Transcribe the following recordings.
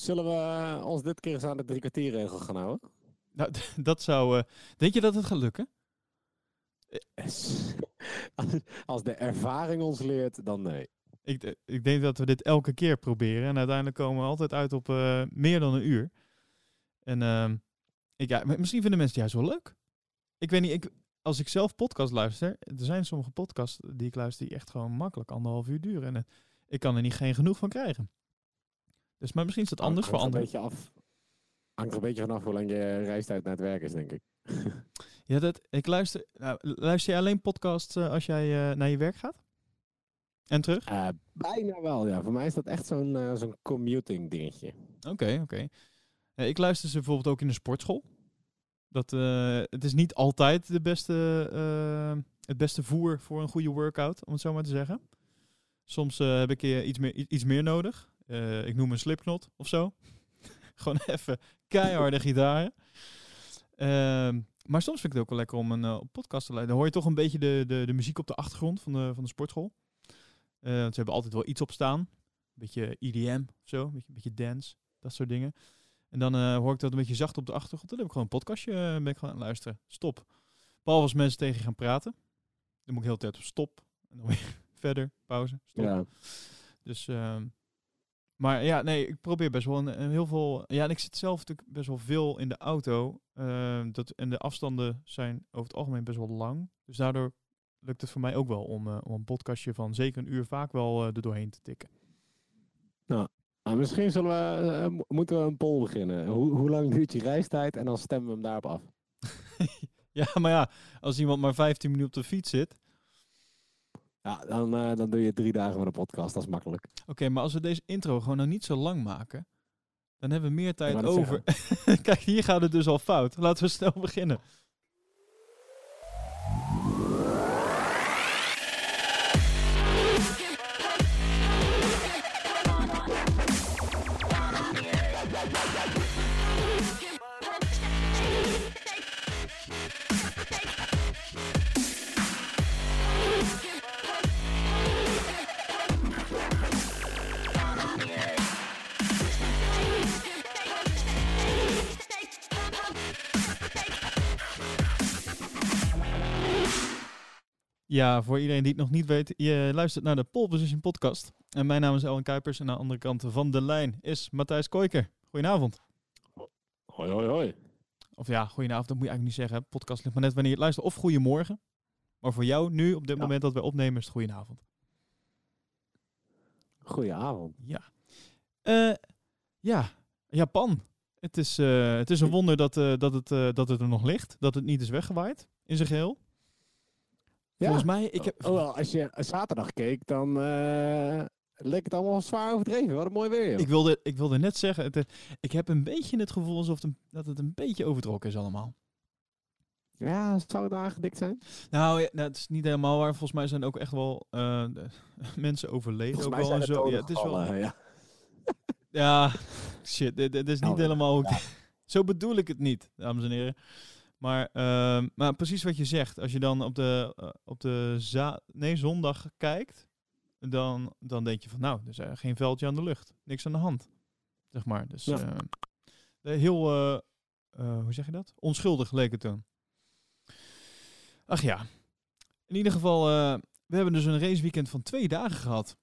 Zullen we ons dit keer eens aan de drie kwartierregel gaan houden? Nou, dat zou... eh, denk je dat het gaat lukken? Als de ervaring ons leert, dan nee. Ik, eh, ik denk dat we dit elke keer proberen. En uiteindelijk komen we altijd uit op eh, meer dan een uur. En ehm, ik, ja, misschien vinden mensen het juist wel leuk. Ik weet niet, ik, als ik zelf podcast luister, er zijn sommige podcasts die ik luister die echt gewoon makkelijk anderhalf uur duren. En eh, ik kan er niet geen genoeg van krijgen. Dus, maar misschien is het anders voor Hangt er anderen. Een beetje af. Hangt er een beetje vanaf hoe lang je reistijd naar het werk is, denk ik. Ja, dat, ik luister, nou, luister je alleen podcasts eh, als jij eh, naar je werk gaat? En terug? Eh, bijna wel, ja. Voor mij is dat echt zo'n zo'n commuting dingetje. Oké, oké. Ik luister ze bijvoorbeeld ook in de sportschool. Dat, het is niet altijd de beste, het beste voer voor een goede workout, om het zo maar te zeggen. Soms heb ik iets, meer, iets meer nodig. Eh, ik noem een slipknot of zo. Gewoon even keiharde gitaren. Ehm, maar soms vind ik het ook wel lekker om een eh, podcast te luisteren. Dan hoor je toch een beetje de, de, de muziek op de achtergrond van de, van de sportschool. Eh, want ze hebben altijd wel iets op staan. Een beetje EDM of zo, een beetje, een beetje dance, dat soort dingen. En dan hoor ik dat een beetje zacht op de achtergrond. Dan heb ik gewoon een podcastje ben ik gewoon aan het luisteren. Stop. Behalve als mensen tegen je gaan praten. Dan moet ik heel de tijd op stop. En dan weer verder, pauze, stop. Ja. Dus, ehm, maar ja, nee, ik probeer best wel een, een heel veel. Ja, en ik zit zelf natuurlijk best wel veel in de auto. ehm, dat, en de afstanden zijn over het algemeen best wel lang. Dus daardoor lukt het voor mij ook wel om, eh, om een podcastje van zeker een uur vaak wel eh, er doorheen te tikken. Nou, misschien zullen we, eh, mo- moeten we een poll beginnen. Hoe, hoe lang duurt je reistijd? En dan stemmen we hem daarop af. ja, maar ja, als iemand maar 15 minuten op de fiets zit. Ja, dan, eh, dan doe je drie dagen met een podcast. Dat is makkelijk. Oké, maar als we deze intro gewoon nou niet zo lang maken, dan hebben we meer tijd over. Kijk, hier gaat het dus al fout. Laten we snel beginnen. Ja, voor iedereen die het nog niet weet, je luistert naar de Pole Position podcast. En mijn naam is Ellen Kuipers en aan de andere kant van de lijn is Matthijs Koiker. Goedenavond. Hoi, hoi, hoi. Of ja, goedenavond, dat moet je eigenlijk niet zeggen. Podcast ligt maar net wanneer je het luistert. Of goedemorgen. Maar voor jou nu, op dit Ja. moment dat wij opnemen, is het goedenavond. Goedenavond. Ja. Eh, ja, Japan. Het is, eh, het is een wonder dat, eh, dat, het, dat het er nog ligt. Dat het niet is weggewaaid in zijn geheel. Volgens mij, ik heb... Oh, wel, als je zaterdag keek, dan eh, leek het allemaal zwaar overdreven. Wat een mooi weer, joh. Ik wilde, ik wilde net zeggen, het, eh, ik heb een beetje het gevoel alsof het een, dat het een beetje overtrokken is allemaal. Ja, zou het aangedikt zijn? Nou, ja, nou, het is niet helemaal waar. Volgens mij zijn ook echt wel eh, mensen overleden. Volgens ook mij wel zijn en zo. doden Ja, het is wel, ja. ja, shit, dit, dit is niet Oh, helemaal Ja. Zo bedoel ik het niet, dames en heren. Maar, ehm, maar precies wat je zegt. Als je dan op de, eh, op de za nee, zondag kijkt, dan, dan denk je van nou, er is geen veldje aan de lucht. Niks aan de hand. Zeg maar. Dus Ja. eh, heel, eh, hoe zeg je dat? Onschuldig leek het toen. Ach ja. In ieder geval, we hebben dus een raceweekend van twee dagen gehad.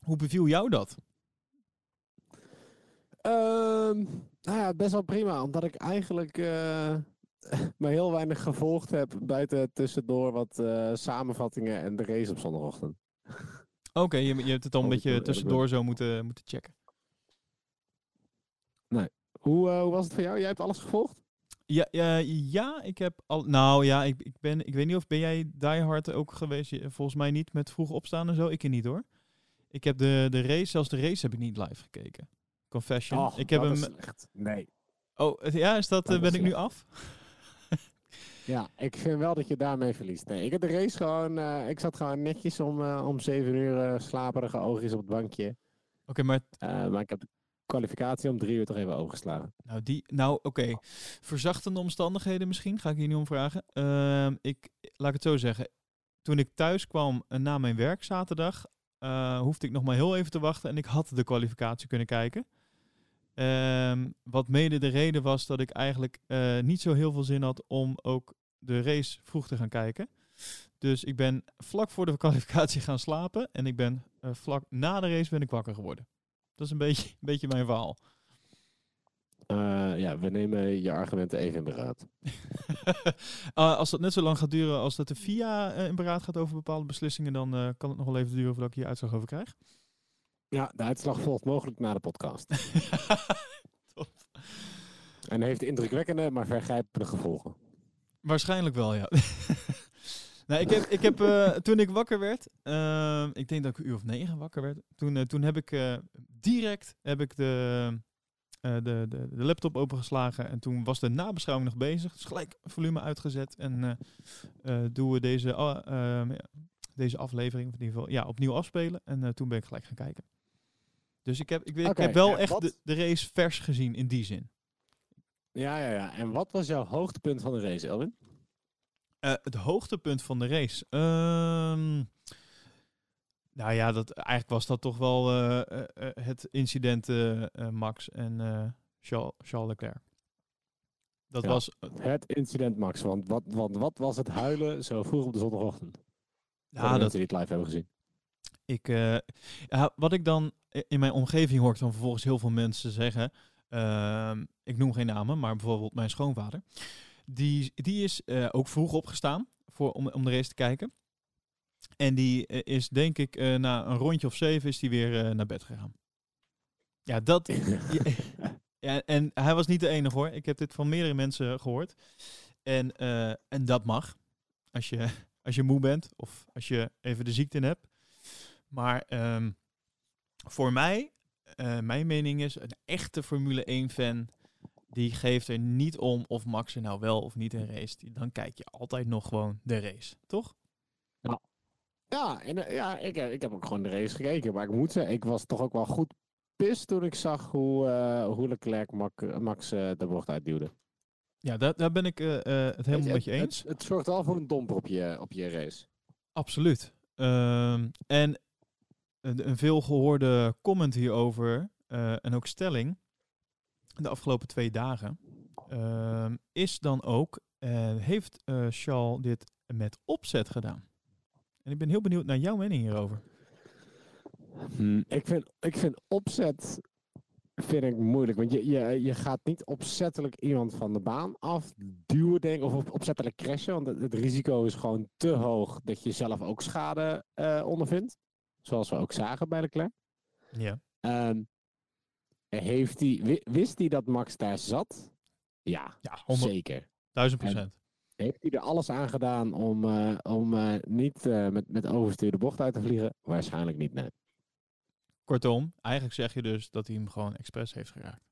Hoe beviel jou dat? Ehm, nou ja, best wel prima. Omdat ik eigenlijk maar heel weinig gevolgd heb. Buiten tussendoor wat eh, samenvattingen en de race op zondagochtend. Oké, je, je hebt het al een beetje tussendoor zo moeten, moeten checken. Hoe, eh, hoe was het voor jou? Jij hebt alles gevolgd? Ja, ja, ja, ik heb al. Nou ja, ik, ik ben. Ik weet niet of ben jij Die Hard ook geweest? Volgens mij niet met vroeg opstaan en zo. Ik niet hoor. Ik heb de, de race, zelfs de race heb ik niet live gekeken. Confession. Ik heb dat hem. is slecht. Nee. Oh, ja, is dat? Dat eh, ben is ik nu af? Ja, ik vind wel dat je daarmee verliest. Nee, ik heb de race gewoon... eh, ik zat gewoon netjes om, eh, om zeven uur eh, slaperige oogjes op het bankje. Oké, maar maar ik heb de kwalificatie om drie uur toch even overgeslagen. Nou, die, nou oké. Verzachtende omstandigheden misschien, ga ik hier niet om vragen. Ehm, ik, laat ik het zo zeggen. Toen ik thuis kwam na mijn werk zaterdag, hoefde ik nog maar heel even te wachten en ik had de kwalificatie kunnen kijken. Ehm, wat mede de reden was dat ik eigenlijk eh, niet zo heel veel zin had om ook de race vroeg te gaan kijken. Dus ik ben vlak voor de kwalificatie gaan slapen en ik ben eh, vlak na de race ben ik wakker geworden. Dat is een beetje, een beetje mijn verhaal. Eh, ja, we nemen je argumenten even in beraad. Uh, als dat net zo lang gaat duren als dat de FIA in beraad gaat over bepaalde beslissingen, dan kan het nog wel even duren voordat ik hier uitslag over krijg. Ja, de uitslag volgt mogelijk na de podcast. Top. En heeft indrukwekkende, maar vergrijpende gevolgen. Waarschijnlijk wel, ja. nou, ik heb, ik heb eh, toen ik wakker werd, ehm, ik denk dat ik een uur of negen wakker werd, toen, eh, toen heb ik eh, direct heb ik de, eh, de, de, de laptop opengeslagen en toen was de nabeschouwing nog bezig. Dus gelijk volume uitgezet en eh, eh, doen we deze, ah, deze aflevering of in ieder geval, ja, opnieuw afspelen. En eh, toen ben ik gelijk gaan kijken. Dus ik heb, ik, weet- ik Oké, heb wel echt wat- de, de race vers gezien in die zin. Ja, ja, ja. En wat was jouw hoogtepunt van de race, Elwin? Eh, het hoogtepunt van de race. Ehm, nou ja, dat, eigenlijk was dat toch wel eh, eh, het incident Max en Charles, Charles Leclerc. Dat Ja. was. Het incident, Max. Want wat, want wat was het huilen zo vroeg op de zondagochtend? De Ja, dat, die het live hebben gezien. ik, wat ik dan in mijn omgeving hoor, ik dan vervolgens heel veel mensen zeggen. ehm, ik noem geen namen, maar bijvoorbeeld mijn schoonvader. Die, die is eh, ook vroeg opgestaan voor, om, om de race te kijken. En die eh, is denk ik eh, na een rondje of zeven is die weer naar bed gegaan. Ja, dat. ja, ja, en hij was niet de enige hoor. Ik heb dit van meerdere mensen gehoord. En, en dat mag. Als je, als je moe bent of als je even de ziekte in hebt. Maar ehm, voor mij, eh, mijn mening is, een echte Formule 1 fan, die geeft er niet om of Max er nou wel of niet in race. Dan kijk je altijd nog gewoon de race, toch? Ja, en, eh, ja ik, eh, ik heb ook gewoon de race gekeken. Maar ik moet zeggen, ik was toch ook wel goed pist toen ik zag hoe, eh, hoe Leclerc Max eh, de bocht uitduwde. Ja, daar, daar ben ik het helemaal Het- met je eens. Het, het zorgt wel voor een domper op je, op je race. Absoluut. Ehm, en een, een veel gehoorde comment hierover, eh, en ook stelling, de afgelopen twee dagen, ehm, is dan ook, eh, heeft eh, Charles dit met opzet gedaan? En ik ben heel benieuwd naar jouw mening hierover. Hm, ik, vind, ik vind opzet vind ik moeilijk. Want je, je, je gaat niet opzettelijk iemand van de baan afduwen, denk. Of op, opzettelijk crashen. Want het, risico is gewoon te hoog dat je zelf ook schade ondervindt. Zoals we ook zagen bij Leclerc. Ja. Ehm, heeft hij, wi- wist hij dat Max daar zat? Ja, Ja, 100, zeker. 1000 procent. Heeft hij er alles aan gedaan om, eh, om eh, niet eh, met, met overstuur de bocht uit te vliegen? Waarschijnlijk niet, nee. Kortom, eigenlijk zeg je dus dat hij hem gewoon expres heeft geraakt.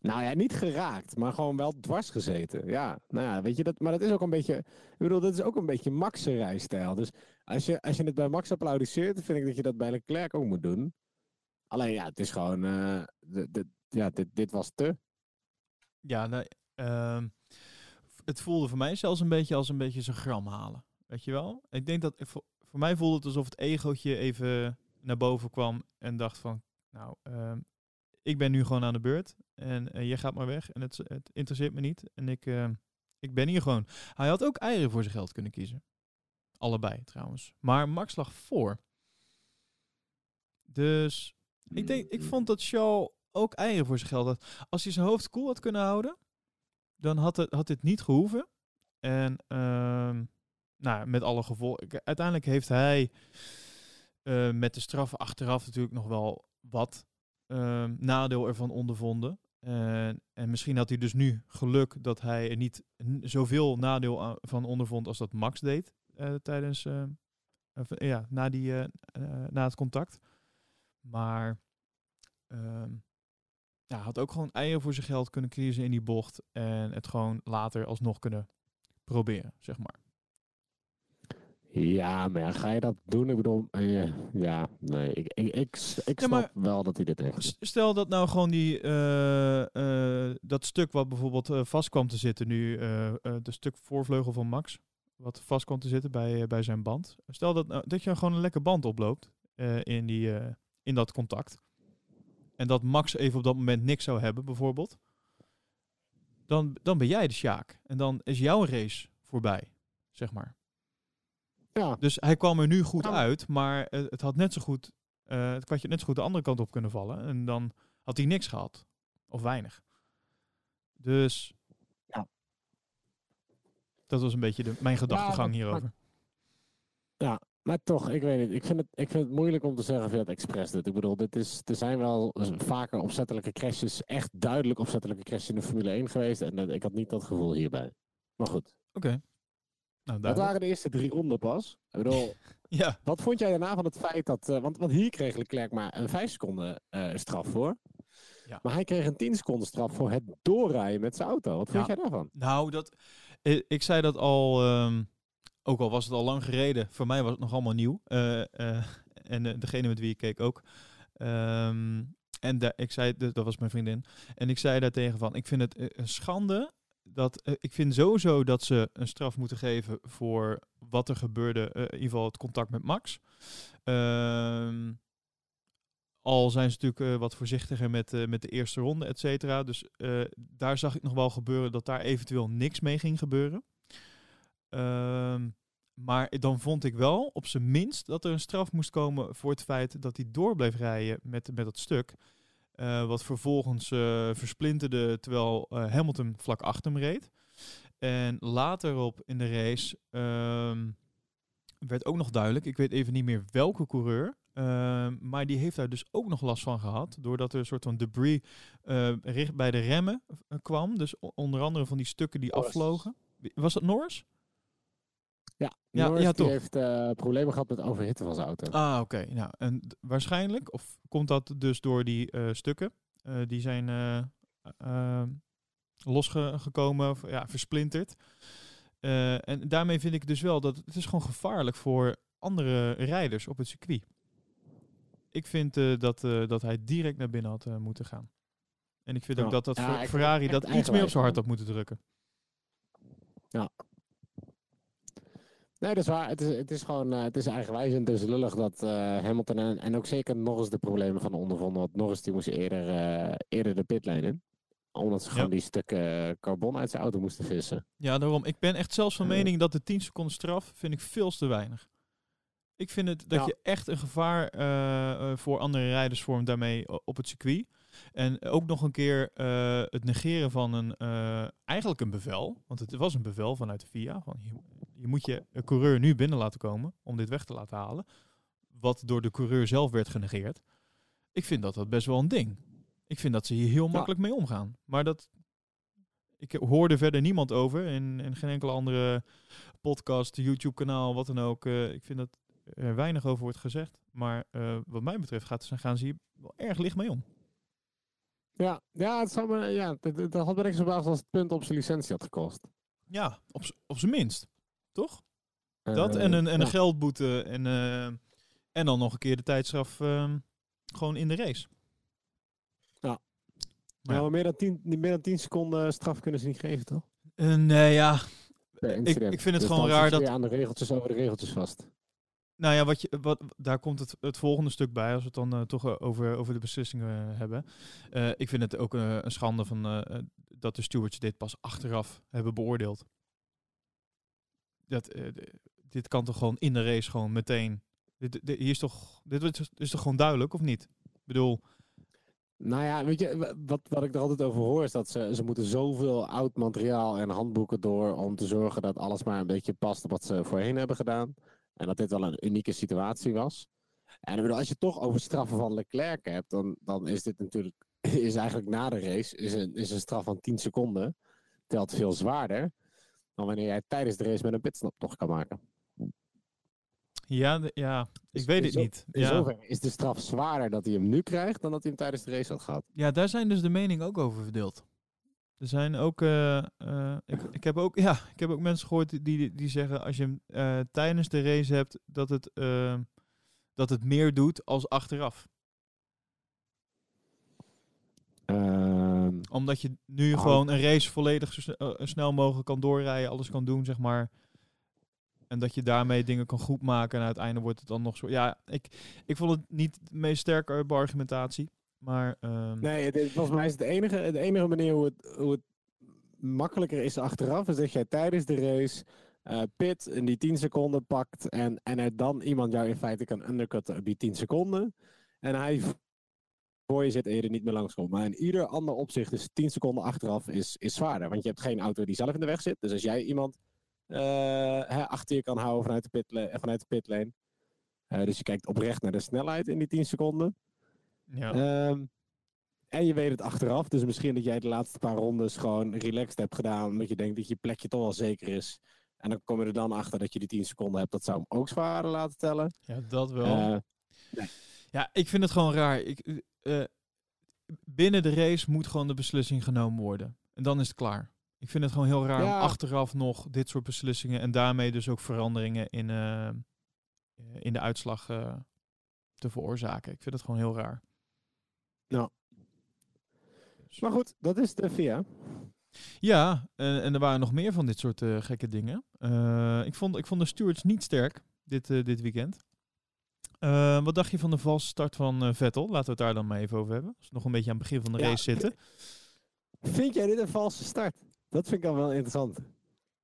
Nou ja, niet geraakt, maar gewoon wel dwars gezeten. Ja, nou ja, weet je, dat, maar dat is ook een beetje, ik bedoel, dat is ook een beetje Max' rijstijl. Dus als je, als je het bij Max applaudisseert, vind ik dat je dat bij Leclerc ook moet doen. Alleen ja, het is gewoon, eh, ja, dit, dit was te. Ja, ehm, het voelde voor mij zelfs een beetje als een beetje zijn gram halen. Weet je wel? Ik denk dat voor, voor mij voelde het alsof het egootje even naar boven kwam en dacht van, nou, ehm, ik ben nu gewoon aan de beurt en eh, jij gaat maar weg en het, het interesseert me niet en ik, ehm, ik ben hier gewoon. Hij had ook eieren voor zijn geld kunnen kiezen. Allebei trouwens. Maar Max lag voor. Dus ik, denk, ik vond dat Shaw ook eieren voor zijn geld had. Als hij zijn hoofd koel had kunnen houden, dan had, het, had dit niet gehoeven. En ehm, nou, met alle gevolgen. Uiteindelijk heeft hij eh, met de straffen achteraf natuurlijk nog wel wat ehm, nadeel ervan ondervonden. En, en misschien had hij dus nu geluk dat hij er niet zoveel nadeel van ondervond als dat Max deed tijdens, eh, of, ja, na, die, eh, eh, na het contact. Maar ehm, ja, had ook gewoon eieren voor zijn geld kunnen kiezen in die bocht. En het gewoon later alsnog kunnen proberen, zeg maar. Ja, maar ja, ga je dat doen? Ik bedoel, eh, ja, nee, ik, ik, ik, snap wel dat hij dit heeft. Stel dat nou gewoon die, eh, eh, dat stuk wat bijvoorbeeld eh, vast kwam te zitten nu, eh eh de stuk voorvleugel van Max, wat vast kwam te zitten bij, eh, bij zijn band. Stel dat, nou, dat je gewoon een lekker band oploopt eh, in, die, eh, in dat contact. en dat Max even op dat moment niks zou hebben, bijvoorbeeld, dan, dan ben jij de Sjaak. En dan is jouw race voorbij, zeg maar. Ja. Dus hij kwam er nu goed Ja. uit, maar het, het had net zo goed, eh, het kwartje had net zo goed de andere kant op kunnen vallen. En dan had hij niks gehad. Of weinig. Dus. Dat was een beetje de, mijn gedachtegang hierover. Maar toch, ik weet niet. Ik vind, het, ik vind het moeilijk om te zeggen of je dat expres doet. Ik bedoel, dit is, er zijn wel vaker opzettelijke crashes, echt duidelijk opzettelijke crashes in de Formule 1 geweest. En dat- ik had niet dat gevoel hierbij. Maar goed, Oké. Nou, dat waren de eerste drie ronden pas. Ik bedoel, Ja, wat vond jij daarna van het feit dat... eh, want, want hier kreeg Leclerc maar een 5 seconden eh, straf voor. Ja. Maar hij kreeg een 10 seconden straf voor het doorrijden met zijn auto. Wat vond Ja. jij daarvan? nou, dat, eh, ik zei dat al, ehm, ook al was het al lang gereden, voor mij was het nog allemaal nieuw. Eh, eh, en degene met wie ik keek ook. Ehm, en ik zei, dat was mijn vriendin. En ik zei daartegen van, ik vind het een schande dat ik vind sowieso dat ze een straf moeten geven voor wat er gebeurde, in ieder geval het contact met Max. Ehm, al zijn ze natuurlijk eh, wat voorzichtiger met, eh, met de eerste ronde, et cetera. Dus eh, daar zag ik nog wel gebeuren dat daar eventueel niks mee ging gebeuren. Ehm, maar dan vond ik wel op zijn minst dat er een straf moest komen voor het feit dat hij door bleef rijden met, met dat stuk. Wat vervolgens versplinterde terwijl Hamilton vlak achter hem reed. En later op in de race ehm, werd ook nog duidelijk, ik weet even niet meer welke coureur, ehm, maar die heeft daar dus ook nog last van gehad, doordat er een soort van debris eh, richt bij de remmen eh, kwam. Dus onder andere van die stukken die Norris. afvlogen. Was dat Norris? Ja, Ja, Norris, ja, die toch. heeft eh, problemen gehad met overhitten van zijn auto. Ah, oké. Nou, en waarschijnlijk, of komt dat dus door die stukken? Die zijn eh, eh, losgekomen, of ja, versplinterd. En daarmee vind ik dus wel dat het is gewoon gevaarlijk voor andere rijders op het circuit. Ik vind eh, dat, eh, dat hij direct naar binnen had eh, moeten gaan. En ik vind Ja. ook dat dat Ja, Ferrari het dat iets meer op zijn hart had moeten drukken. Nee, dat is waar. Het is, het is gewoon eh, het is eigenwijs en dus lullig dat eh, Hamilton en, en ook zeker Norris de problemen van ondervonden. Want Norris die moest eerder, eh, eerder de pitlane in. Omdat ze Ja. gewoon die stukken carbon uit zijn auto moesten vissen. Ja, daarom. Ik ben echt zelfs van Ja. mening dat de 10 seconden straf vind ik veel te weinig. Ik vind het dat Ja. je echt een gevaar eh, eh, voor andere rijders vormt daarmee op het circuit. En ook nog een keer eh, het negeren van een eigenlijk een bevel. Want het was een bevel vanuit de FIA. Van je, je moet je coureur nu binnen laten komen om dit weg te laten halen. Wat door de coureur zelf werd genegeerd. Ik vind dat dat best wel een ding. Ik vind dat ze hier heel makkelijk mee omgaan. Maar dat. Ik hoorde verder niemand over. In, in geen enkele andere podcast, YouTube-kanaal, wat dan ook. Ik vind dat er weinig over wordt gezegd. Maar eh, wat mij betreft gaat, gaan ze hier wel erg licht mee om. Ja, ja, het zou me, ja dat, dat dat had me niks verbaasd als het punt op zijn licentie had gekost. Ja, op, op zijn minst. Toch? Dat Eh, en een, en een ja. geldboete. En, eh, en dan nog een keer de tijdstraf ehm, gewoon in de race. Ja. Maar Nou, meer, dan 10, meer dan 10 seconden straf kunnen ze niet geven, toch? Nee, ja. Ik, ik vind het Dus gewoon raar dat... aan de regeltjes over de regeltjes vast. Nou ja, wat je, wat, daar komt het, het volgende stuk bij, als we het dan eh, toch eh, over, over de beslissingen eh, hebben. Ik vind het ook een schande van, dat de stewards dit pas achteraf hebben beoordeeld. Dat, dit kan toch gewoon in de race gewoon meteen... Dit, hier is, toch, dit is, toch gewoon duidelijk, of niet? Ik bedoel, Nou ja, weet je, wa- wat, wat ik er altijd over hoor is dat ze, ze moeten zoveel oud materiaal en handboeken door om te zorgen dat alles maar een beetje past op wat ze voorheen hebben gedaan. En dat dit wel een unieke situatie was. En bedoel, als je het toch over straffen van Leclerc hebt, dan, dan is dit natuurlijk, is eigenlijk na de race, is een, is een straf van 10 seconden, telt veel zwaarder dan wanneer jij tijdens de race met een pitstop toch kan maken. ja, de- ja ik Dus weet het zo- niet. In Ja. zoverre is de straf zwaarder dat hij hem nu krijgt dan dat hij hem tijdens de race had gehad. Ja, daar zijn dus de meningen ook over verdeeld. Er zijn ook, eh, eh, ik, ik, heb ook, ja, ik heb ook mensen gehoord die, die, zeggen als je hem eh, tijdens de race hebt, dat het, eh, dat het meer doet als achteraf. Ehm, Omdat je nu Ah. gewoon een race volledig zo sne- snel mogelijk kan doorrijden, alles kan doen, zeg maar. En dat je daarmee dingen kan goedmaken en uiteindelijk wordt het dan nog zo. Ja, ik, ik vond het niet de meest sterke argumentatie. Maar ehm, Nee, het, volgens mij is het de enige, de enige manier hoe het, hoe het makkelijker is achteraf, is dat jij tijdens de race eh, pit in die 10 seconden pakt en, en er dan iemand jou in feite kan undercutten op die 10 seconden. En hij voor je zit en je er niet meer langs komt. Maar in ieder ander opzicht is 10 seconden achteraf is, is zwaarder. Want je hebt geen auto die zelf in de weg zit. Dus als jij iemand eh, hè, achter je kan houden vanuit de, pitle, eh, vanuit de pitlane. dus je kijkt oprecht naar de snelheid in die 10 seconden. Ja. Ehm, en je weet het achteraf, dus misschien dat jij de laatste paar rondes gewoon relaxed hebt gedaan, omdat je denkt dat je plekje toch wel zeker is. En dan kom je er dan achter dat je die 10 seconden hebt. Dat zou hem ook zwaarder laten tellen. ja, dat wel. Eh, Ja, ik vind het gewoon raar. Ik, eh, binnen de race moet gewoon de beslissing genomen worden. En dan is het klaar. Ik vind het gewoon heel raar Ja. om achteraf nog dit soort beslissingen en daarmee dus ook veranderingen in, eh, in de uitslag te veroorzaken. Ik vind het gewoon heel raar. Dus- maar goed, dat is de VIA. Ja, en, en er waren nog meer van dit soort eh, gekke dingen. Eh, ik, vond, ik vond de stewards niet sterk dit, eh, dit weekend. Eh, wat dacht je van de valse start van eh, Vettel? Laten we het daar dan maar even over hebben. Als we nog een beetje aan het begin van de Ja, race zitten. Vind jij dit een valse start? Dat vind ik dan wel interessant.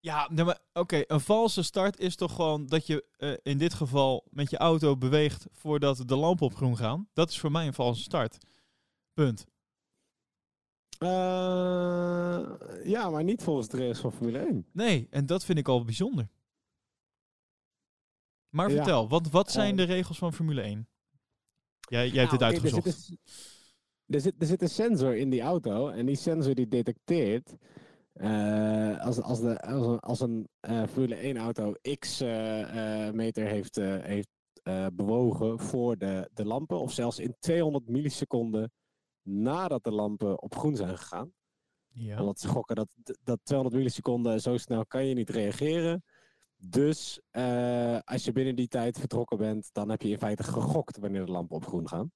Ja, nee, maar oké, een valse start is toch gewoon dat je eh, in dit geval met je auto beweegt voordat de lampen op groen gaan. Dat is voor mij een valse start. Punt. Eh, ja, maar niet volgens de race van Formule 1. Nee, en dat vind ik al bijzonder. Maar Ja. vertel, wat, wat zijn Eh, de regels van Formule 1? Jij, jij hebt dit Nou, oké, uitgezocht. Er zit, een, er, zit, er zit een sensor in die auto en die sensor die detecteert eh, als, als, de, als een, als een Formule 1 auto x meter heeft, heeft bewogen voor de, de lampen of zelfs in 200 milliseconden nadat de lampen op groen zijn gegaan. Ja. Omdat ze gokken dat, dat 200 milliseconden zo snel kan je niet reageren. Dus eh, als je binnen die tijd vertrokken bent, dan heb je in feite gegokt wanneer de lampen op groen gaan.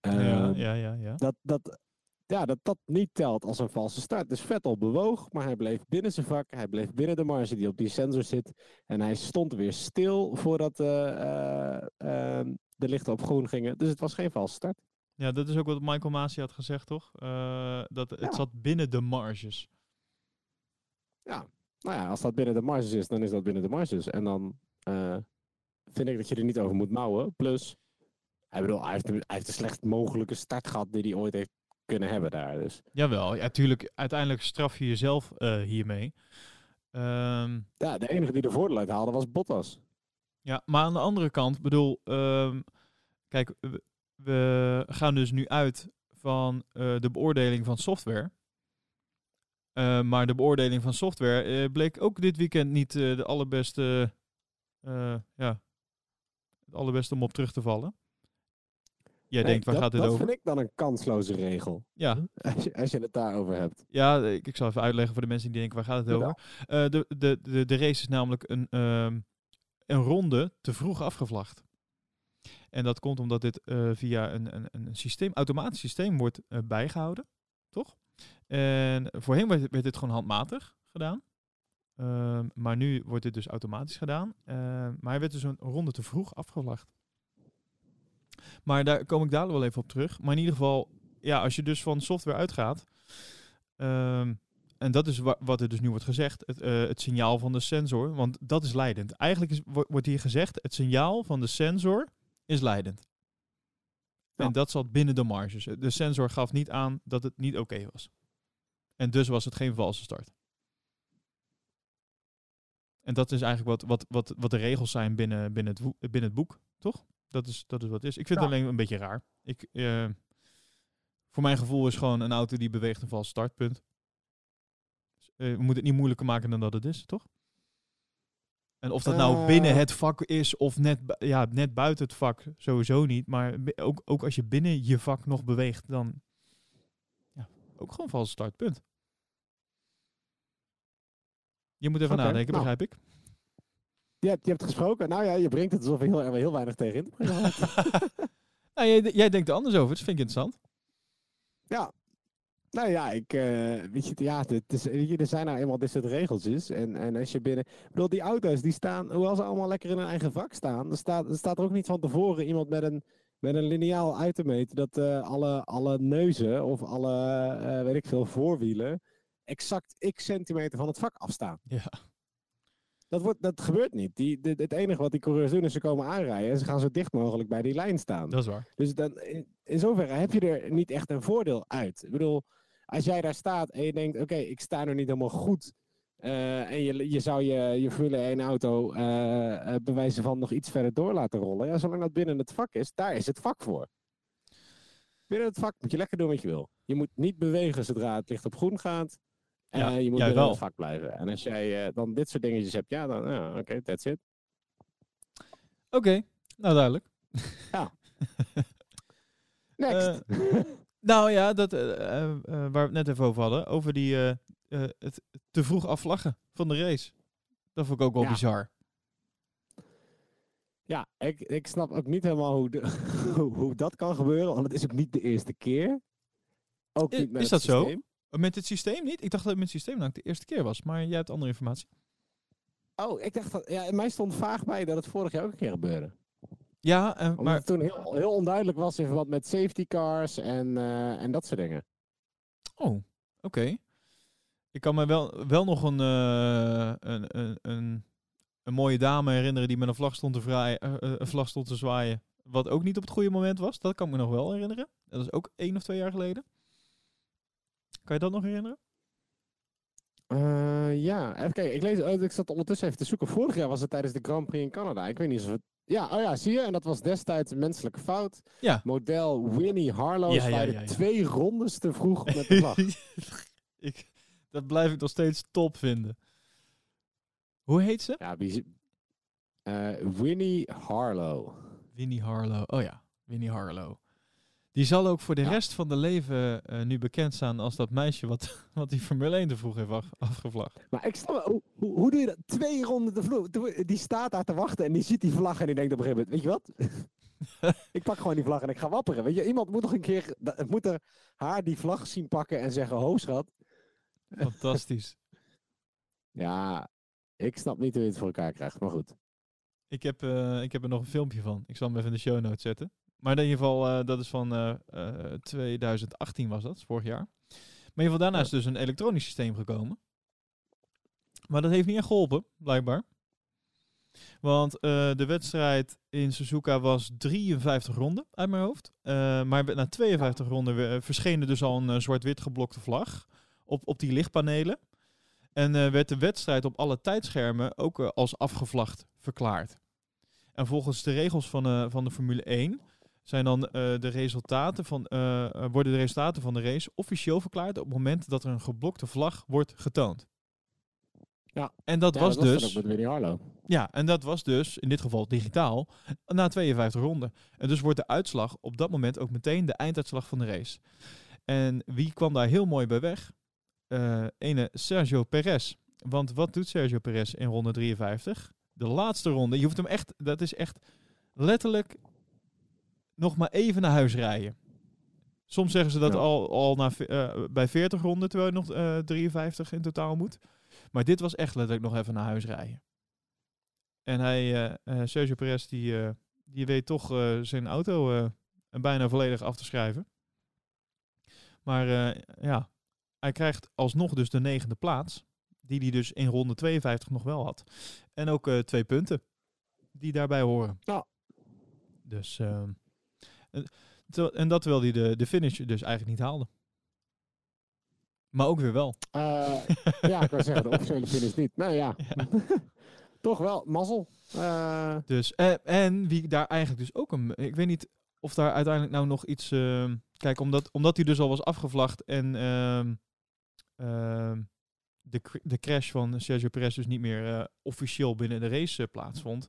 ja, Ehm, ja, ja, ja. Dat, dat, ja, dat dat niet telt als een valse start. Dus Vettel bewoog, maar hij bleef binnen zijn vak. Hij bleef binnen de marge die op die sensor zit. En hij stond weer stil voordat eh, eh, de lichten op groen gingen. Dus het was geen valse start. Ja, dat is ook wat Michael Masi had gezegd, toch? Eh, dat het Ja. zat binnen de marges. Nou ja, als dat binnen de marges is, dan is dat binnen de marges. En dan eh, vind ik dat je er niet over moet mouwen. Plus, hij, bedoel, hij, heeft, de- hij heeft de slechtst mogelijke start gehad die hij ooit heeft kunnen hebben daar. Dus Jawel, ja, tuurlijk. Uiteindelijk straf je jezelf eh, hiermee. Ehm, ja, de enige die er voordeel uit haalde was Bottas. ja, maar aan de andere kant, bedoel, ehm, kijk, we, gaan dus nu uit van eh, de beoordeling van software. Eh, maar de beoordeling van software eh, bleek ook dit weekend niet de allerbeste, ja, het allerbeste om op terug te vallen. Jij Nee, denkt, waar dat, gaat dit dat over? vind ik dan een kansloze regel. Ja, Als je, als je het daarover hebt. Ja, ik, ik zal even uitleggen voor de mensen die denken, waar gaat het over? De, de, de, de race is namelijk een, ehm, een ronde te vroeg afgevlacht. En dat komt omdat dit eh, via een, een, een systeem, automatisch systeem wordt eh, bijgehouden, toch? En voorheen werd, dit gewoon handmatig gedaan. Ehm, maar nu wordt dit dus automatisch gedaan. Ehm, maar hij werd dus een ronde te vroeg afgevlacht. Maar daar kom ik dadelijk wel even op terug. Maar in ieder geval, ja, als je dus van software uitgaat. ehm, en dat is wa- wat er dus nu wordt gezegd. Het, eh, het signaal van de sensor. Want dat is leidend. Eigenlijk is, wo- wordt hier gezegd. Het signaal van de sensor is leidend. Ja. En dat zat binnen de marges. De sensor gaf niet aan dat het niet oké was. En dus was het geen valse start. En dat is eigenlijk wat, wat, wat, wat de regels zijn binnen, binnen, het, binnen het boek, toch? Dat is, dat is wat het is. Ik vind het alleen een beetje raar. Ik, eh, voor mijn gevoel is gewoon een auto die beweegt een vals startpunt. Eh, we moeten het niet moeilijker maken dan dat het is, toch? En of dat nou Eh. binnen het vak is of net, ja, net buiten het vak, sowieso niet. Maar ook, ook als je binnen je vak nog beweegt, dan ja, ook gewoon vals startpunt. Je moet even nadenken, nou. begrijp ik. Je hebt, je hebt gesproken. Nou ja, je brengt het alsof heel, heel weinig tegen in te brengen valt. nou, jij, jij denkt er anders over, dus vind ik interessant. Ja. Nou ja, ik, eh, weet je, ja, het is, weet je, er zijn nou eenmaal dit soort regeltjes. En, en als je binnen... Ik bedoel, die auto's die staan, hoewel ze allemaal lekker in hun eigen vak staan, er staat, er staat er ook niet van tevoren iemand met een, met een lineaal uit te meten dat eh, alle, alle neuzen of alle, eh, weet ik veel, voorwielen exact x centimeter van het vak afstaan. Ja. Dat, wordt, dat gebeurt niet. Die, dit- het enige wat die coureurs doen is ze komen aanrijden en ze gaan zo dicht mogelijk bij die lijn staan. Dat is waar. Dus dan, in, in zoverre heb je er niet echt een voordeel uit. Ik bedoel, als jij daar staat en je denkt, oké, ik sta er niet helemaal goed. eh, en je, je zou je, je Formule 1 auto eh eh, bewijzen van nog iets verder door laten rollen. Ja, zolang dat binnen het vak is, daar is het vak voor. Binnen het vak moet je lekker doen wat je wil. Je moet niet bewegen zodra het licht op groen gaat. En Ja, je moet binnen wel. het vak blijven. En als jij dan dit soort dingetjes hebt, ja, dan, ja, oké, that's it. Oké, nou duidelijk. Next. Nou ja, dat, eh, eh, eh, waar we het net even over hadden. Over die, het te vroeg afvlaggen van de race. Dat vond ik ook wel Ja. bizar. Ja, ik, ik snap ook niet helemaal hoe, de, hoe, dat kan gebeuren, want het is ook niet de eerste keer. Ook niet met is dat zo? systeem. Met het systeem niet? Ik dacht dat het met het systeem nou de eerste keer was. Maar jij hebt andere informatie. Oh, ik dacht dat, ja, in mij stond vaag bij dat het vorig jaar ook een keer gebeurde. Ja, eh, Omdat maar het toen heel, heel onduidelijk was in verband met safety cars en, eh, en dat soort dingen. Oh, oké. Ik kan me wel, wel nog een, eh, een, een, een, een mooie dame herinneren die met een vlag stond te, eh, een vlag stond te zwaaien. Wat ook niet op het goede moment was. Dat kan ik me nog wel herinneren. Dat is ook één of twee jaar geleden. Kan je dat nog herinneren? Ja, even kijken. Ik, lees, ik zat ondertussen even te zoeken. Vorig jaar was het tijdens de Grand Prix in Canada. Ik weet niet of het... Ja, oh ja, zie je? En dat was destijds een menselijke fout. Ja. Model Winnie Harlow Ja, ja, twee rondes te vroeg met de vlag. ik, dat blijf ik nog steeds top vinden. Hoe heet ze? ja, wie... eh Winnie Harlow. Winnie Harlow. Oh ja, Winnie Harlow. Die zal ook voor de Ja. rest van de leven eh, nu bekend staan als dat meisje wat, wat die Formule 1 te vroeg heeft af, afgevlagd. Maar ik snap, hoe, hoe, hoe doe je dat? Twee ronden te vroeg. Toen- Die staat daar te wachten en die ziet die vlag en die denkt op een gegeven moment, weet je wat? ik pak gewoon die vlag en ik ga wapperen. Weet je, iemand moet nog een keer, het moet er haar die vlag zien pakken en zeggen, ho schat. Fantastisch. Ja, ik snap niet hoe je het voor elkaar krijgt, maar goed. ik, heb, eh, ik heb er nog een filmpje van. Ik zal hem even in de show notes zetten. Maar in ieder geval, eh, dat is van eh, eh, 2018 was dat, vorig jaar. Maar in ieder geval daarna Ja. is dus een elektronisch systeem gekomen. Maar dat heeft niet echt geholpen, blijkbaar. Want eh, de wedstrijd in Suzuka was 53 ronden uit mijn hoofd. Eh, maar na 52 ronden verscheen er dus al een eh, zwart-wit geblokte vlag op, op die lichtpanelen. En eh, werd de wedstrijd op alle tijdschermen ook eh, als afgevlagd verklaard. En volgens de regels van, eh, van de Formule 1 zijn dan eh, de resultaten van, eh, eh, worden de resultaten van de race officieel verklaard op het moment dat er een geblokte vlag wordt getoond. Ja. En dat Ja, was dat dus. met Harlow. Ja, en dat was dus in dit geval digitaal na 52 ronden. En dus wordt de uitslag op dat moment ook meteen de einduitslag van de race. En wie kwam daar heel mooi bij weg? Eh ene Sergio Perez. Want wat doet Sergio Perez in ronde 53? De laatste ronde. Je hoeft hem echt, dat is echt letterlijk nog maar even naar huis rijden. Soms zeggen ze dat Ja. al, al na, eh, bij 40 ronden, terwijl je nog eh 53 in totaal moet. Maar dit was echt letterlijk nog even naar huis rijden. En hij, eh, eh, Sergio Perez, die, eh, die weet toch eh, zijn auto eh, bijna volledig af te schrijven. Maar eh, ja, hij krijgt alsnog dus de negende plaats. Die hij dus in ronde 52 nog wel had. En ook eh, twee punten die daarbij horen. Ja. Dus, ehm, en, dat terwijl hij de, de finish dus eigenlijk niet haalde. Maar ook weer wel. Eh, ja, ik wou zeggen, de officiële finish niet. Nou ja, toch wel, mazzel. Eh, Dus, en, en wie daar eigenlijk dus ook een... Ik weet niet of daar uiteindelijk nou nog iets... ehm, kijk, omdat, omdat hij dus al was afgevlagd en ehm, ehm, de, de crash van Sergio Perez dus niet meer eh, officieel binnen de race eh, plaatsvond,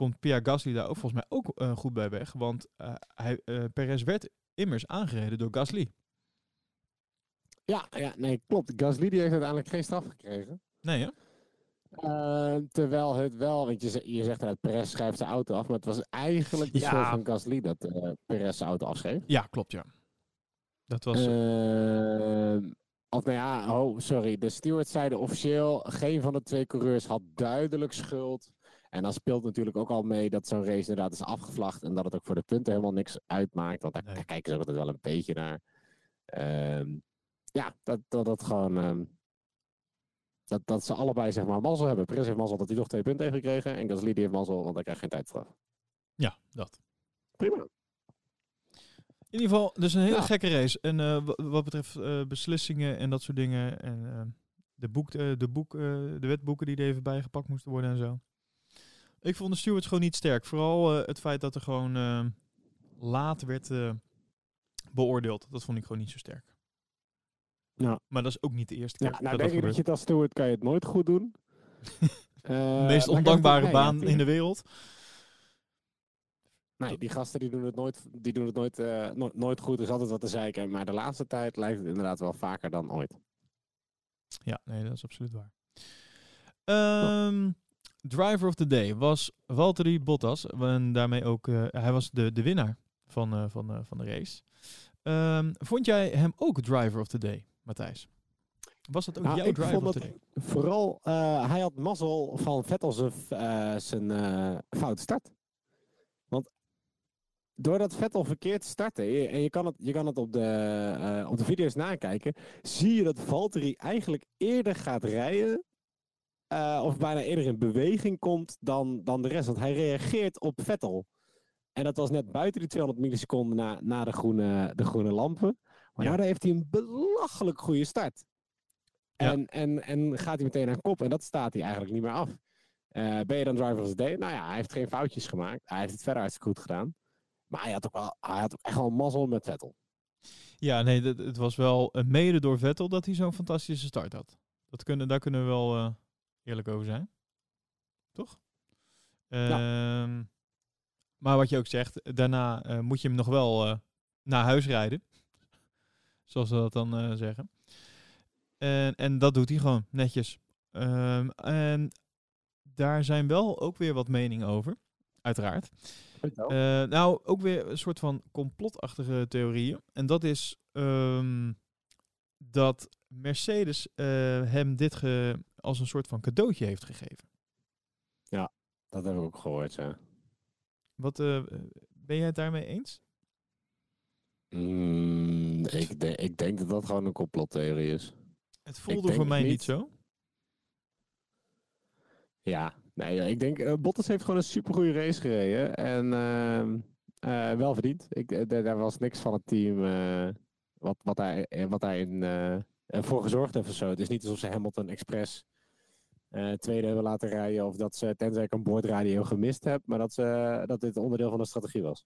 komt Pierre Gasly daar ook volgens mij ook eh, goed bij weg. Want eh, hij, eh, Perez werd immers aangereden door Gasly. ja, ja, nee, klopt. Gasly die heeft uiteindelijk geen straf gekregen. Nee, hè? Terwijl het wel, want je, je zegt dat Perez schrijft zijn auto af, maar het was eigenlijk de Ja. schuld van Gasly dat Perez zijn auto afschreef. Ja, klopt, ja. Dat was... Of nou ja, oh, sorry. De stewards zeiden officieel, geen van de twee coureurs had duidelijk schuld. En dan speelt natuurlijk ook al mee dat zo'n race inderdaad is afgevlacht en dat het ook voor de punten helemaal niks uitmaakt. Want daar, Nee. kijken ze altijd wel een beetje naar. Ehm, ja, dat dat, dat gewoon. ehm, dat, dat ze allebei zeg maar mazzel hebben. Prins heeft mazzel dat hij nog twee punten heeft gekregen. En Gasly heeft mazzel, want hij krijgt geen tijdstraf. Ja, dat. Prima. In ieder geval, dus een hele Ja. gekke race. En eh, wa- wat betreft eh, beslissingen en dat soort dingen. En eh, de, boek, eh, de, boek, de wetboeken die er even bijgepakt moesten worden en zo. Ik vond de stewards gewoon niet sterk. Vooral eh, het feit dat er gewoon eh, laat werd eh, beoordeeld. Dat vond ik gewoon niet zo sterk. Ja. Maar dat is ook niet de eerste keer Ja, nou dat denk dat ik dat je het als steward kan je het nooit goed doen. De meest ondankbare baan in de wereld. Nee, die gasten die doen het nooit, die doen het nooit, eh, no- nooit goed. Er is altijd wat te zeiken. Maar de laatste tijd lijkt het inderdaad wel vaker dan ooit. Ja, nee, dat is absoluut waar. Ehm, driver of the day was Valtteri Bottas. En daarmee ook, eh, hij was de, de winnaar van, eh, van, eh, van de race. Ehm, vond jij hem ook driver of the day, Matthijs? Was dat ook Nou, jouw driver of the day? Vooral, hij had mazzel van Vettel zijn foute start. Want doordat Vettel verkeerd startte, en je kan het, je kan het op, de, op de video's nakijken, zie je dat Valtteri eigenlijk eerder gaat rijden, eh, of bijna eerder in beweging komt dan, dan de rest. Want hij reageert op Vettel. En dat was net buiten die 200 milliseconden na, na de, groene, de groene lampen. Maar Ja. daardoor heeft hij een belachelijk goede start. Ja. En, en, en gaat hij meteen aan kop. En dat staat hij eigenlijk niet meer af. Eh, ben je dan driver of the day? Nou ja, hij heeft geen foutjes gemaakt. Hij heeft het verder hartstikke goed gedaan. Maar hij had ook, wel, hij had ook echt wel mazzel met Vettel. Ja, nee, het was wel mede door Vettel dat hij zo'n fantastische start had. Dat kunnen, daar kunnen we wel eh, eerlijk over zijn. Toch? Ehm, Maar wat je ook zegt, daarna eh, moet je hem nog wel eh, naar huis rijden. Zoals ze dat dan eh, zeggen. En, en dat doet hij gewoon netjes. Ehm, en daar zijn wel ook weer wat meningen over. Uiteraard. Eh, nou, ook weer een soort van complotachtige theorieën. En dat is ehm, dat Mercedes eh, hem dit ge- als een soort van cadeautje heeft gegeven. dat heb ik ook gehoord, ja. Wat, eh, ben jij het daarmee eens? Mm, ik, de- ik denk dat dat gewoon een complottheorie is. Het voelde voor mij niet niet. zo. Ja, nee, ja, ik denk, eh, Bottas heeft gewoon een supergoeie race gereden. En ehm, eh, wel verdiend. Ik, daar was niks van het team wat, wat, eh, wat eh, eh, voor gezorgd heeft of zo. Het is niet alsof ze Hamilton Express eh, tweede hebben laten rijden. Of dat ze, tenzij ik een boordradio gemist heb, maar dat, ze, dat dit onderdeel van de strategie was.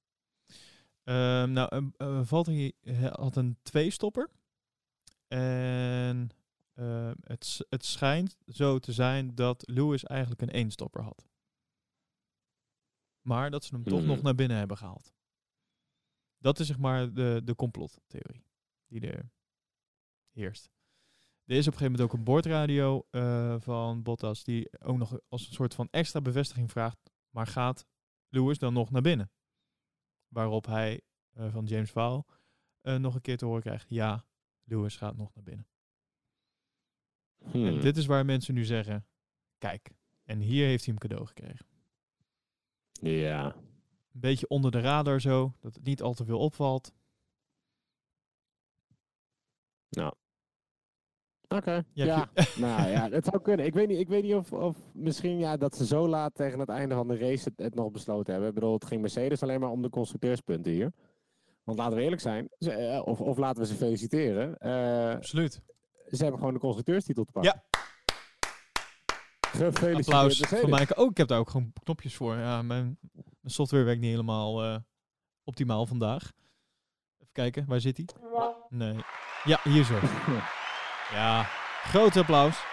Ehm, nou, eh, eh, Valtteri had een twee-stopper. En eh, het, het schijnt zo te zijn dat Lewis eigenlijk een één-stopper had. Maar dat ze hem toch Hmm. nog naar binnen hebben gehaald. Dat is zeg maar de, de complottheorie die er heerst. Er is op een gegeven moment ook een boordradio eh, van Bottas die ook nog als een soort van extra bevestiging vraagt. Maar gaat Lewis dan nog naar binnen? Waarop hij eh, van James Vaal eh, nog een keer te horen krijgt. Ja, Lewis gaat nog naar binnen. Hmm. En dit is waar mensen nu zeggen. Kijk, en hier heeft hij hem cadeau gekregen. Ja. Een beetje onder de radar zo. Dat het niet al te veel opvalt. Nou. Oké. Ja, nou ja, het zou kunnen. Ik weet niet, ik weet niet of, of misschien ja, dat ze zo laat tegen het einde van de race het, het nog besloten hebben. Ik bedoel, het ging Mercedes alleen maar om de constructeurspunten hier. Want laten we eerlijk zijn, ze, eh, of, of laten we ze feliciteren. eh, Absoluut. ze hebben gewoon de constructeurstitel te pakken. Ja. Gefeliciteerd Applaus voor mij. Oh, ik heb daar ook gewoon knopjes voor. Ja, mijn, mijn software werkt niet helemaal eh, optimaal vandaag. Even kijken, waar zit hij? Nee. Ja, hier zo. Ja, groot applaus.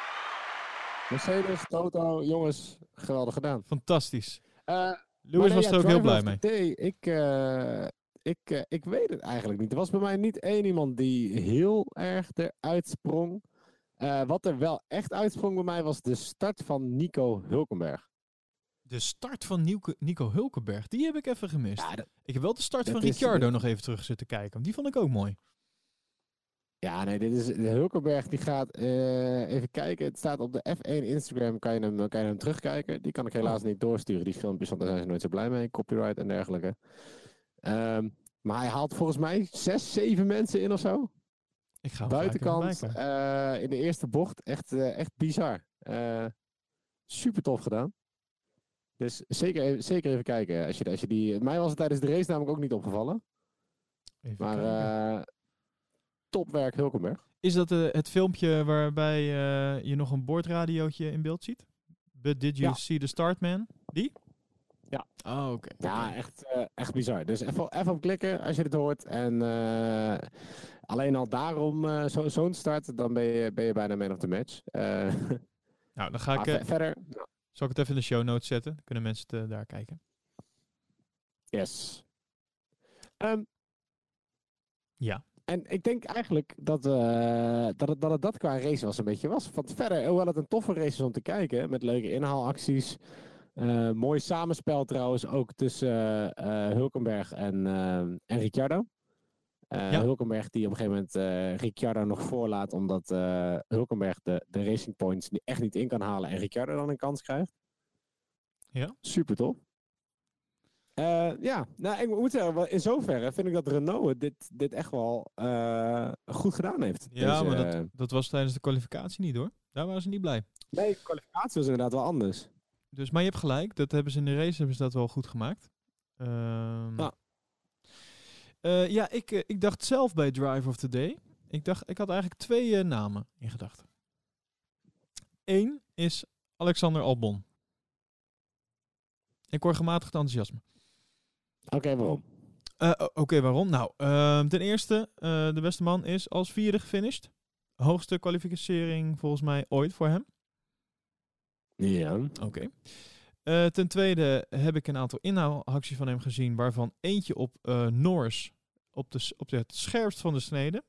Mercedes, Toto, jongens, geweldig gedaan. Fantastisch. Eh, Lewis nee, was ja, er ook heel blij mee. day, ik, eh, ik, eh, ik weet het eigenlijk niet. Er was bij mij niet één iemand die heel erg eruit sprong. Wat er wel echt uitsprong bij mij was de start van Nico Hulkenberg. De start van Nico, Nico Hulkenberg, die heb ik even gemist. Ja, dat, Ik heb wel de start van is- Ricciardo nog even terug zitten kijken. Die vond ik ook mooi. Ja, nee, dit is Hulkenberg die gaat eh, even kijken. Het staat op de F1 Instagram, kan je hem, kan je hem terugkijken. Die kan ik helaas niet doorsturen, die filmpjes, want daar zijn ze nooit zo blij mee. Copyright en dergelijke. Ehm, maar hij haalt volgens mij zes, zeven mensen in of zo. Ik ga Buitenkant eh, in de eerste bocht. Echt, eh, echt bizar. Eh, super tof gedaan. Dus zeker, even- zeker even kijken. Als je, als je die, mij was het tijdens de race namelijk ook niet opgevallen. Even Maar eh topwerk Hulkenberg. Is dat eh, het filmpje waarbij eh, je nog een boordradiootje in beeld ziet? But did you Ja. see the start man? Die? Ja. Oh, oké. Ja, echt, eh, echt bizar. Dus even, even op klikken als je het hoort. En alleen al daarom zo- zo'n start, dan ben je, ben je bijna man of the match. Nou, dan ga ik, verder, zal ik het even in de show notes zetten. Dan kunnen mensen het, daar kijken. Ehm, Ja. En ik denk eigenlijk dat, eh, dat, het, dat het dat qua race was een beetje was. Want verder, hoewel het een toffe race is om te kijken, met leuke inhaalacties. eh, mooi samenspel trouwens ook tussen eh, Hulkenberg en, en Ricciardo. Ja. Hulkenberg die op een gegeven moment Ricciardo nog voorlaat, omdat Hulkenberg de, de racing points echt niet in kan halen en Ricciardo dan een kans krijgt. Ja. Super tof. Eh, ja, nou, ik moet zeggen, in zoverre vind ik dat Renault dit, dit echt wel eh, goed gedaan heeft. Ja, Deze, maar eh, dat, dat was tijdens de kwalificatie niet hoor. Daar waren ze niet blij. Nee, de kwalificatie was inderdaad wel anders. Dus, maar je hebt gelijk, dat hebben ze in de race hebben ze dat wel goed gemaakt. Ehm, Ja. ja, ik, ik dacht zelf bij Drive of the Day. Ik, dacht, ik had eigenlijk twee namen in gedachten. Eén is Alexander Albon. Ik hoor gematigd enthousiasme. Oké, waarom? Eh, Oké, waarom? Nou, ehm, ten eerste, eh, de beste man is als vierde gefinished. Hoogste kwalificering volgens mij ooit voor hem. Ja. Oké. Eh, ten tweede heb ik een aantal inhaalacties van hem gezien, waarvan eentje op Norris op, de, op de, het scherpst van de snede.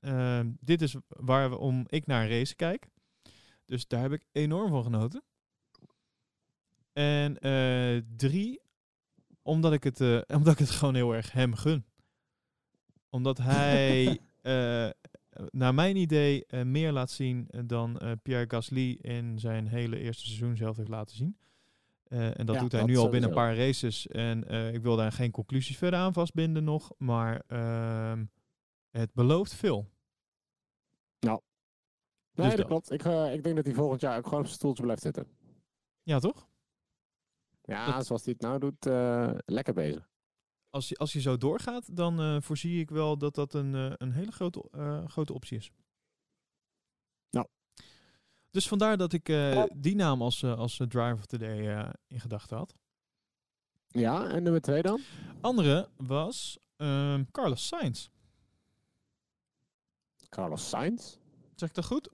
Ehm, dit is waarom ik naar een race kijk. Dus daar heb ik enorm van genoten. En drie, omdat ik, het, eh, omdat ik het gewoon heel erg hem gun. Omdat hij, eh, naar mijn idee, eh, meer laat zien dan Pierre Gasly in zijn hele eerste seizoen zelf heeft laten zien. En dat Ja, doet hij dat nu al binnen een paar races. En ik wil daar geen conclusies verder aan vastbinden nog. Maar ehm, het belooft veel. Nee, Dus dat klopt. Ik, ik denk dat hij volgend jaar ook gewoon op zijn stoeltje blijft zitten. Ja, toch? Ja, Dat- zoals hij het nou doet, eh, lekker bezig. Als je, als je zo doorgaat, dan eh, voorzie ik wel dat dat een, eh, een hele grote, grote optie is. Nou. Dus vandaar dat ik die naam als, als driver of the day in gedachten had. Ja, en nummer twee dan? Andere was ehm, Carlos Sainz. Carlos Sainz. Zeg ik dat goed?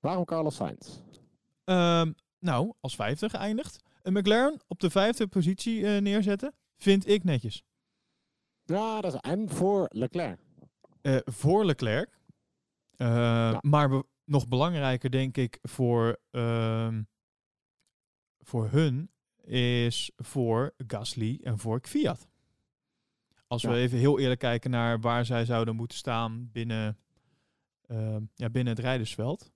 Waarom Carlos Sainz? Ehm, nou, als vijfde geëindigd. Een McLaren op de vijfde positie eh, neerzetten, vind ik netjes. Ja, dat is, en voor Leclerc. Eh, voor Leclerc. Eh, Maar be- nog belangrijker, denk ik, voor, ehm, voor hun is voor Gasly en voor Fiat. Als we even heel eerlijk kijken naar waar zij zouden moeten staan binnen, ehm, ja, binnen het rijdersveld,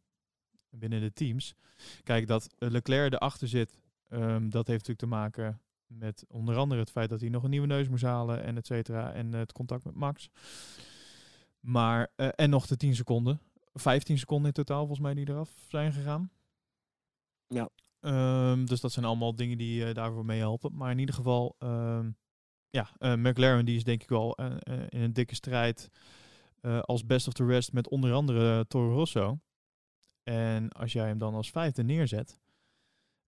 binnen de teams. Kijk, dat eh, Leclerc erachter zit, ehm, dat heeft natuurlijk te maken met onder andere het feit dat hij nog een nieuwe neus moest halen en et cetera. En het contact met Max. Maar, eh, en nog de 10 seconden. 15 seconden in totaal volgens mij die eraf zijn gegaan. Ja. Ehm, dus dat zijn allemaal dingen die eh, daarvoor meehelpen. Maar in ieder geval, ehm, ja, eh, McLaren die is denk ik wel eh, eh, in een dikke strijd eh, als best of the rest met onder andere Toro Rosso. En als jij hem dan als vijfde neerzet,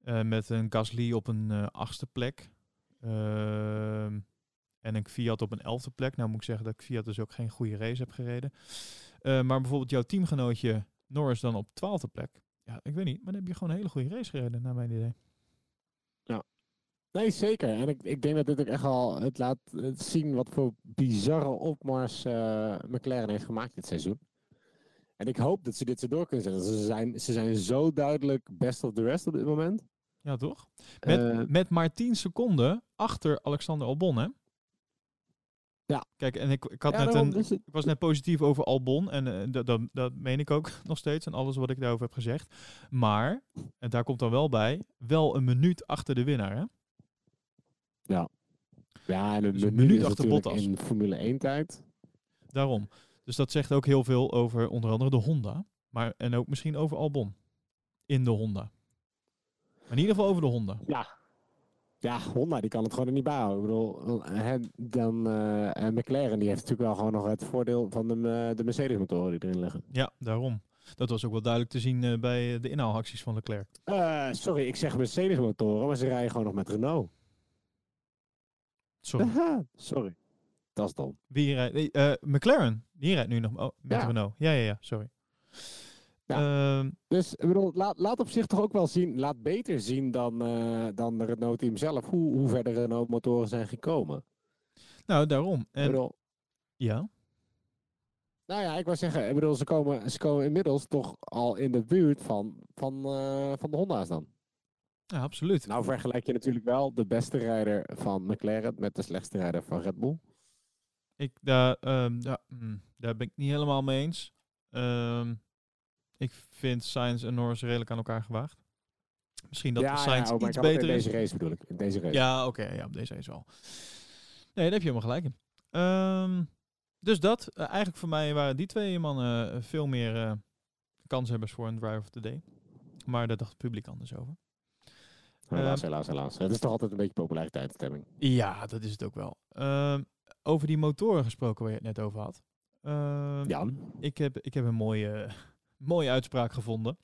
eh, met een Gasly op een eh, achtste plek ehm, en een Fiat op een elfde plek. Nou moet ik zeggen dat ik Fiat dus ook geen goede race heb gereden. Eh, maar bijvoorbeeld jouw teamgenootje Norris dan op twaalfde plek. Ja, ik weet niet, maar dan heb je gewoon een hele goede race gereden, naar mijn idee. Nee, zeker. En ik, ik denk dat dit ook echt al het laat zien wat voor bizarre opmars McLaren heeft gemaakt dit seizoen. En ik hoop dat ze dit zo door kunnen zetten. Ze zijn, ze zijn zo duidelijk best of the rest op dit moment. Ja, toch? Met, Eh, met maar 10 seconden achter Alexander Albon, hè? Ja. Kijk, en ik, ik, had Ja, net een, het- ik was net positief over Albon. En eh, dat, dat, dat meen ik ook nog steeds. En alles wat ik daarover heb gezegd. Maar, en daar komt dan wel bij, wel een minuut achter de winnaar. Hè? ja, en een Dus een minuut minuut achter Bottas. in Formule 1 tijd. Daarom. Dus dat zegt ook heel veel over onder andere de Honda. Maar, en ook misschien over Albon. In de Honda. Maar in ieder geval over de Honda. Ja. Ja, Honda die kan het gewoon er niet bijhouden. Ik bedoel, dan, eh, en McLaren die heeft natuurlijk wel gewoon nog het voordeel van de, eh, de Mercedes motoren die erin liggen. Ja, daarom. Dat was ook wel duidelijk te zien eh, bij de inhaalacties van Leclerc. Sorry, ik zeg Mercedes motoren, maar ze rijden gewoon nog met Renault. Sorry. Sorry. Dat is dom. Wie rijdt? McLaren. Die rijdt nu nog oh, met Ja. Renault. Ja, ja, ja. Sorry. Ehm, Dus ik bedoel, laat, laat op zich toch ook wel zien, laat beter zien dan, eh, dan de Renault team zelf, hoe, hoe ver de Renault motoren zijn gekomen. nou, daarom. En, bedoel, ja. nou ja, ik wou zeggen, ik bedoel, ze komen, ze komen inmiddels toch al in de buurt van, van, eh, van de Honda's dan. ja, absoluut. Nou vergelijk je natuurlijk wel de beste rijder van McLaren met de slechtste rijder van Red Bull. Ik, daar, ehm, ja, mm, daar ben ik niet helemaal mee eens. Ehm, ik vind Sainz en Norris redelijk aan elkaar gewaagd. Misschien dat ja, Sainz ja, oh, iets beter in is. deze race bedoel ik. In deze race. Ja, oké. ja, op deze is wel. Nee, daar heb je helemaal gelijk in. Ehm, dus dat. eh, eigenlijk voor mij waren die twee mannen eh, veel meer eh kanshebbers voor een Driver of the Day. Maar daar dacht het publiek anders over. helaas, Ehm, helaas, helaas. Het is toch altijd een beetje populariteitsstemming. Ja, dat is het ook wel. Over die motoren gesproken waar je het net over had. Ehm, Jan? ik, heb, ik heb een mooie, mooie uitspraak gevonden.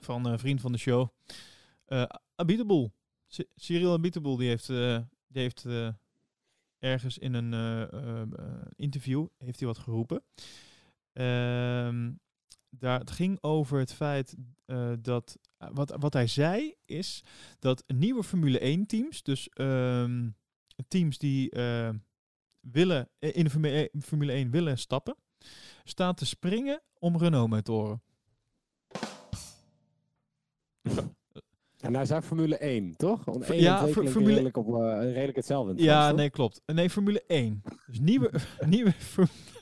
Van een vriend van de show. Eh Abiteboul. C- Cyril Abiteboul die heeft, eh, die heeft eh, ergens in een eh, eh, eh, interview heeft hij wat geroepen. Ehm, daar, het ging over het feit eh, dat... Wat, wat hij zei is dat nieuwe Formule 1 teams, dus ehm, teams die eh, willen, eh, in de Formule 1, Formule 1 willen stappen, staan te springen om Renault-motoren. En hij zei Formule 1, toch? Want Voor- 1 ja, en 2 voor klinken Formule- redelijk, op, eh, redelijk hetzelfde. in het Ja, nee, klopt. Nee, Formule 1. Dus nieuwe, nieuwe,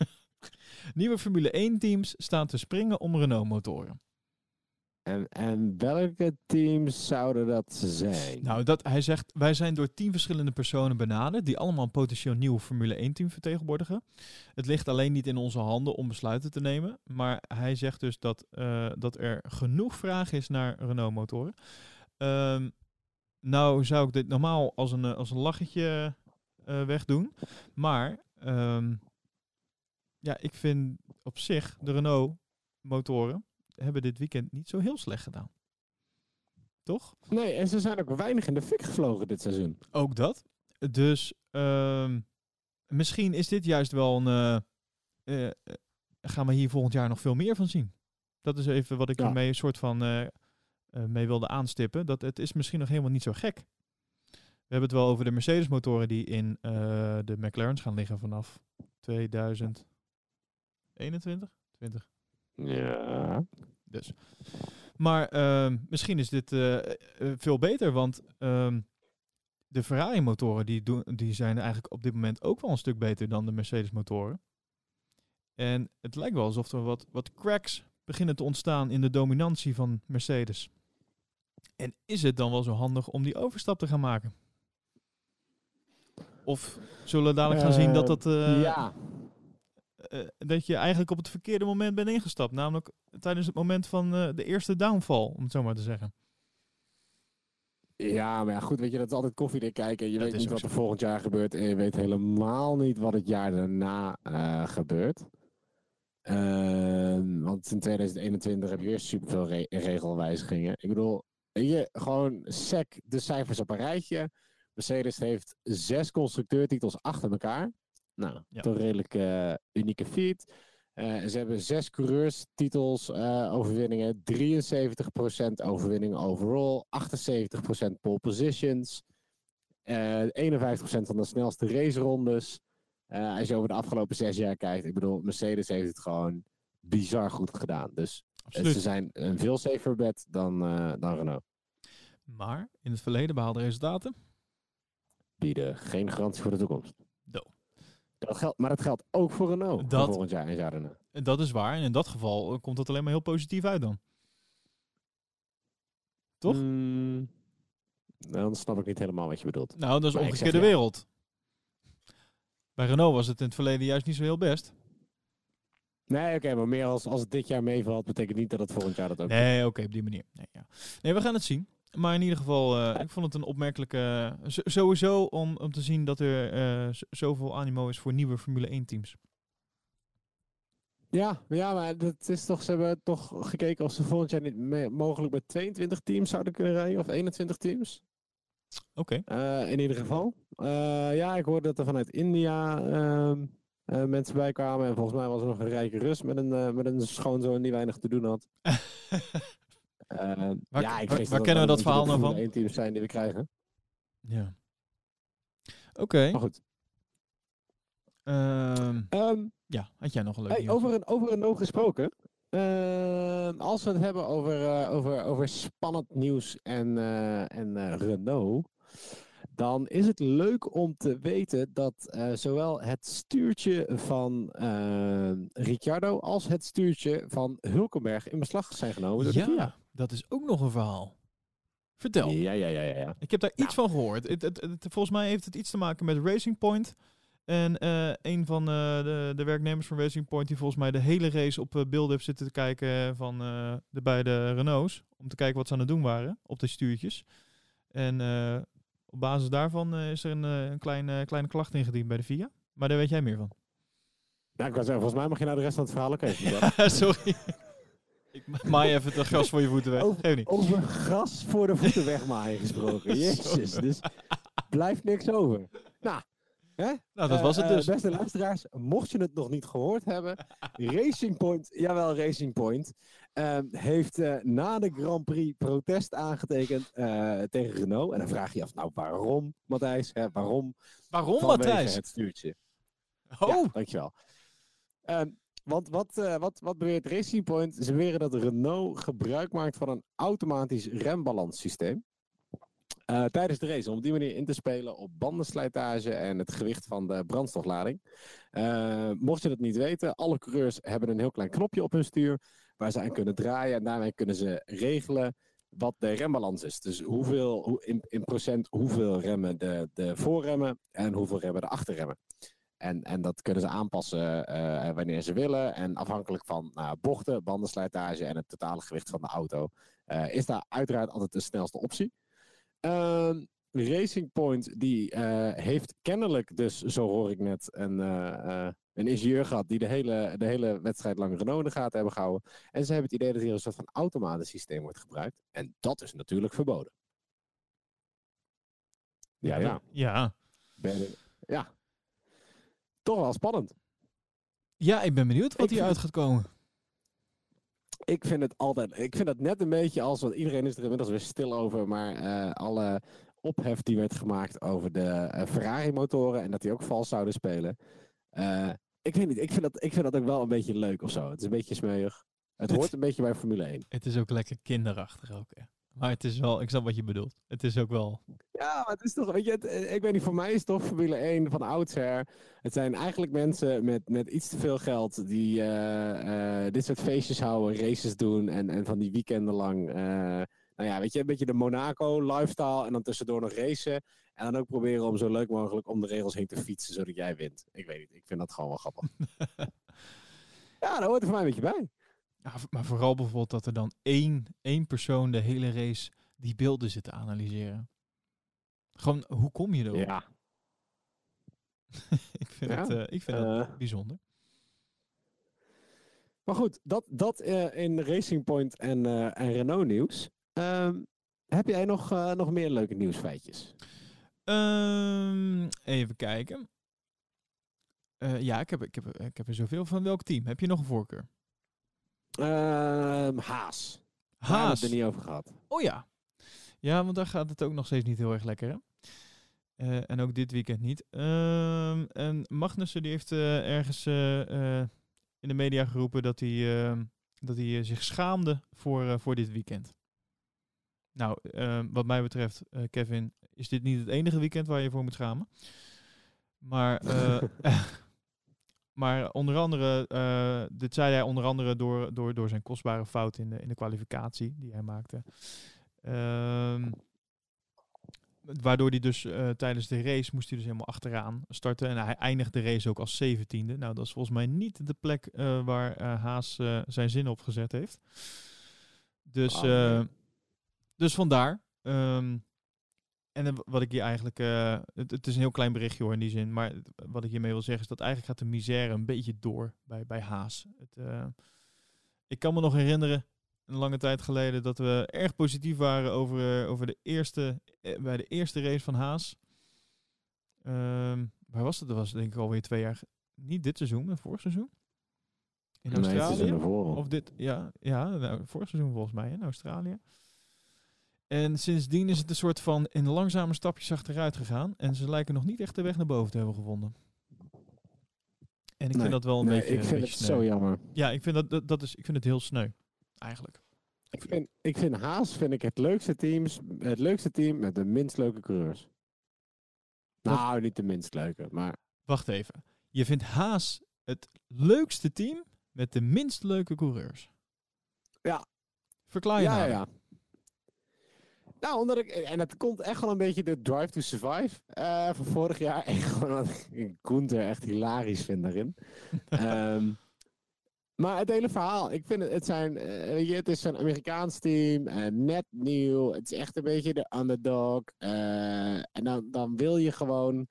nieuwe Formule 1 teams staan te springen om Renault-motoren. En, en welke teams zouden dat zijn? Nou, dat, hij zegt, wij zijn door tien verschillende personen benaderd, die allemaal een potentieel nieuw Formule 1-team vertegenwoordigen. Het ligt alleen niet in onze handen om besluiten te nemen. Maar hij zegt dus dat, eh, dat er genoeg vraag is naar Renault-motoren. Ehm, nou zou ik dit normaal als een, eh, als een lachetje eh, wegdoen. Maar ehm, ja, ik vind op zich de Renault-motoren hebben dit weekend niet zo heel slecht gedaan. Toch? Nee, en ze zijn ook weinig in de fik gevlogen dit seizoen. Ook dat. Dus ehm, misschien is dit juist wel een. eh, eh, gaan we hier volgend jaar nog veel meer van zien? Dat is even wat ik Ja. ermee een soort van eh, eh, mee wilde aanstippen. Dat het is misschien nog helemaal niet zo gek. We hebben het wel over de Mercedes motoren die in eh, de McLaren's gaan liggen vanaf 2021? 20. Ja. Dus. Maar ehm, misschien is dit eh, eh, veel beter, want ehm, de Ferrari-motoren die, doen, die zijn eigenlijk op dit moment ook wel een stuk beter dan de Mercedes-motoren. En het lijkt wel alsof er wat, wat cracks beginnen te ontstaan in de dominantie van Mercedes. En is het dan wel zo handig om die overstap te gaan maken? Of zullen we dadelijk gaan zien dat dat, eh, ja. Eh, dat je eigenlijk op het verkeerde moment bent ingestapt. Namelijk tijdens het moment van eh, de eerste downfall, om het zo maar te zeggen. Ja, maar ja, goed, weet je, dat is altijd koffiedik kijken. Je Dat weet niet wat er volgend jaar gebeurt en je weet helemaal niet wat het jaar daarna eh, gebeurt. Ehm, want in 2021 heb je weer superveel re regelwijzigingen. Ik bedoel, weet je, gewoon sec de cijfers op een rijtje. Mercedes heeft zes constructeurtitels achter elkaar. Nou, Ja. toch een redelijk eh, unieke feat. Eh, ze hebben zes coureurstitels, eh overwinningen, 73% overwinning overall, 78% pole positions, eh 51% van de snelste racerondes. Als je over de afgelopen zes jaar kijkt, ik bedoel, Mercedes heeft het gewoon bizar goed gedaan. Dus Absoluut. ze zijn een veel safer dan, eh, dan Renault. Maar in het verleden behaalde resultaten. Bieden geen garantie voor de toekomst. Dat geldt, maar dat geldt ook voor Renault voor Dat- volgend jaar in Jarden. En dat is waar. En in dat geval eh, komt dat alleen maar heel positief uit dan. Toch? Mm, dan snap ik niet helemaal wat je bedoelt. Nou, dat is Maar omgekeerde ja. wereld. Bij Renault was het in het verleden juist niet zo heel best. Nee, oké, maar meer als, als het dit jaar meevalt, betekent niet dat het volgend jaar dat ook Nee, oké, op die manier. Nee, ja. nee, we gaan het zien. Maar in ieder geval, eh, ik vond het een opmerkelijke... z- sowieso om, om te zien dat er eh, zoveel animo is voor nieuwe Formule 1 teams. Ja, ja, maar het is toch, ze hebben toch gekeken of ze volgend jaar niet mogelijk met 22 teams zouden kunnen rijden, of 21 teams. Oké. Eh, in ieder geval. Eh, ja, ik hoorde dat er vanuit India ehm, eh, mensen bij kwamen. En volgens mij was er nog een rijke Rus met een, eh, met een schoonzoon die weinig te doen had. Eh, Waar- ja, ik waar- waar kennen we dat verhaal nou van? 1 teams zijn die we krijgen. ja. Oké. Maar goed. Ehm, Ehm, ja, had jij nog een leuk Hey, over, een, over een gesproken. Ehm, als we het hebben over, eh, over, over spannend nieuws en, eh, en Renault. Dan is het leuk om te weten dat zowel het stuurtje van Ricciardo als het stuurtje van Hulkenberg in beslag zijn genomen. Door de FIA. Ja, dat is ook nog een verhaal. Vertel. Ja, ja, ja, ja, ja. Ik heb daar iets van gehoord. Het, het, het- volgens mij heeft het iets te maken met Racing Point. En eh, een van eh, de, de werknemers van Racing Point, die volgens mij de hele race op eh, beelden heeft zitten te kijken van de beide Renaults. Om te kijken wat ze aan het doen waren op de stuurtjes. En op basis daarvan is er een, een kleine, kleine klacht ingediend bij de FIA. Maar daar weet jij meer van. Nou, ik wou zeggen, volgens mij mag je nou de rest van het verhaal ook even. Sorry. Ik maai even het gras voor je voeten weg. Over- niet. Over gras voor de voeten wegmaaien gesproken. Jezus, dus blijft niks over. Nou, hè? Nou, dat Eh, was het eh, dus. beste luisteraars, mocht je het nog niet gehoord hebben, Racing Point, jawel Racing Point, ehm, heeft eh, na de Grand Prix protest aangetekend eh, tegen Renault. En dan vraag je je af, nou waarom, Matthijs? Hè, waarom? Waarom, Vanwege Matthijs? het stuurtje. Oh, Ja, dankjewel. Ehm, want wat, eh, wat, wat beweert Racing Point? Ze beweren dat Renault gebruik maakt van een automatisch rembalanssysteem. eh, tijdens de race, om op die manier in te spelen op bandenslijtage en het gewicht van de brandstoflading. Eh, mocht je dat niet weten, alle coureurs hebben een heel klein knopje op hun stuur waar ze aan kunnen draaien en daarmee kunnen ze regelen wat de rembalans is. Dus hoeveel, hoe, in, in procent hoeveel remmen de, de voorremmen en hoeveel remmen de achterremmen. En, en dat kunnen ze aanpassen eh, wanneer ze willen. En afhankelijk van nou, bochten, bandenslijtage en het totale gewicht van de auto, eh, is daar uiteraard altijd de snelste optie. Ehm, Racing Point die eh, heeft kennelijk dus, zo hoor ik net, een, eh, eh, een ingenieur gehad die de hele, de hele wedstrijd lang Renault in de gaten hebben gehouden. En ze hebben het idee dat hier een soort van automatisch systeem wordt gebruikt. En dat is natuurlijk verboden. Ja, ja. Ja. Ja. Toch wel spannend. Ja, ik ben benieuwd wat Ik hier vind uit gaat komen. Ik vind het altijd. Ik vind het net een beetje als. Want iedereen is er inmiddels weer stil over. Maar eh, alle ophef die werd gemaakt over de eh, Ferrari-motoren. En dat die ook vals zouden spelen. Eh, ik weet niet. Ik vind, dat, ik vind dat ook wel een beetje leuk of zo. Het is een beetje smeuig. Het Het- hoort een beetje bij Formule 1. Het is ook lekker kinderachtig ook. Hè. Maar het is wel, ik snap wat je bedoelt. Het is ook wel. Ja, maar het is toch. Weet je, het, eh, ik weet niet. Voor mij is toch Formule 1 van oudsher. Het zijn eigenlijk mensen met, met iets te veel geld. die eh, eh, dit soort feestjes houden, races doen. en, en van die weekenden lang. nou ja, weet je, een beetje de Monaco-lifestyle. En dan tussendoor nog racen. En dan ook proberen om zo leuk mogelijk om de regels heen te fietsen, zodat jij wint. Ik weet niet, ik vind dat gewoon wel grappig. ja, daar hoort er voor mij een beetje bij. Ja, maar vooral bijvoorbeeld dat er dan één, één persoon de hele race die beelden zit te analyseren. Gewoon, hoe kom je erop? Ja. ik vind, Ja, het, eh, ik vind dat Eh, bijzonder. maar goed, dat, dat eh, in Racing Point en, eh, en Renault nieuws. Ehm, heb jij nog, eh, nog meer leuke nieuwsfeitjes? Ehm, even kijken. Eh, ja, ik heb, ik, heb, ik heb er zoveel van. Welk team? Heb je nog een voorkeur? Ehm, Haas. Daar hebben we Haas. het er niet over gehad. Oh ja. Ja, want daar gaat het ook nog steeds niet heel erg lekker, hè? Eh, en ook dit weekend niet. Ehm, en Magnussen die heeft eh, ergens eh, in de media geroepen dat hij, ehm, dat hij zich schaamde voor, voor dit weekend. Nou, wat mij betreft, Kevin, is dit niet het enige weekend waar je voor moet schamen. Maar, maar onder andere, eh, dit zei hij onder andere door, door, door zijn kostbare fout in de, in de kwalificatie die hij maakte. Ehm, waardoor hij dus eh, tijdens de race moest hij dus helemaal achteraan starten. En hij eindigde de race ook als zeventiende. Nou, dat is volgens mij niet de plek eh, waar Haas zijn zin op gezet heeft. Dus, dus vandaar. Ehm, en wat ik hier eigenlijk... eh, het, het is een heel klein berichtje hoor in die zin. Maar wat ik hiermee wil zeggen is dat eigenlijk gaat de misère een beetje door bij, bij Haas. Het, eh, ik kan me nog herinneren, een lange tijd geleden, dat we erg positief waren over, eh, over de eerste, bij de eerste race van Haas. Ehm, waar was het? Dat was denk ik alweer twee jaar. Niet dit seizoen, maar vorig seizoen. In Australië. Of dit, ja, ja nou, vorig seizoen volgens mij in Australië. En sindsdien is het een soort van in langzame stapjes achteruit gegaan. En ze lijken nog niet echt de weg naar boven te hebben gevonden. En ik Nee, vind dat wel een nee, beetje. ik vind beetje het sneu. zo jammer. Ja, ik vind dat, dat, dat is, ik vind het heel sneu. Eigenlijk. Ik vind, ik vind Haas vind ik het leukste, teams, het leukste team met de minst leuke coureurs. Nou, niet de minst leuke, maar Wacht even. Je vindt Haas het leukste team met de minst leuke coureurs. Ja. Verklaar je ja, ja, nou. ja. Nou, omdat ik, en het komt echt wel een beetje de Drive to Survive eh, van vorig jaar. En gewoon wat ik Gunther echt hilarisch vind daarin. Ehm, maar het hele verhaal, ik vind het, het zijn, eh, weet je, het is een Amerikaans team, eh, net nieuw. Het is echt een beetje de underdog. eh, en dan, dan wil je gewoon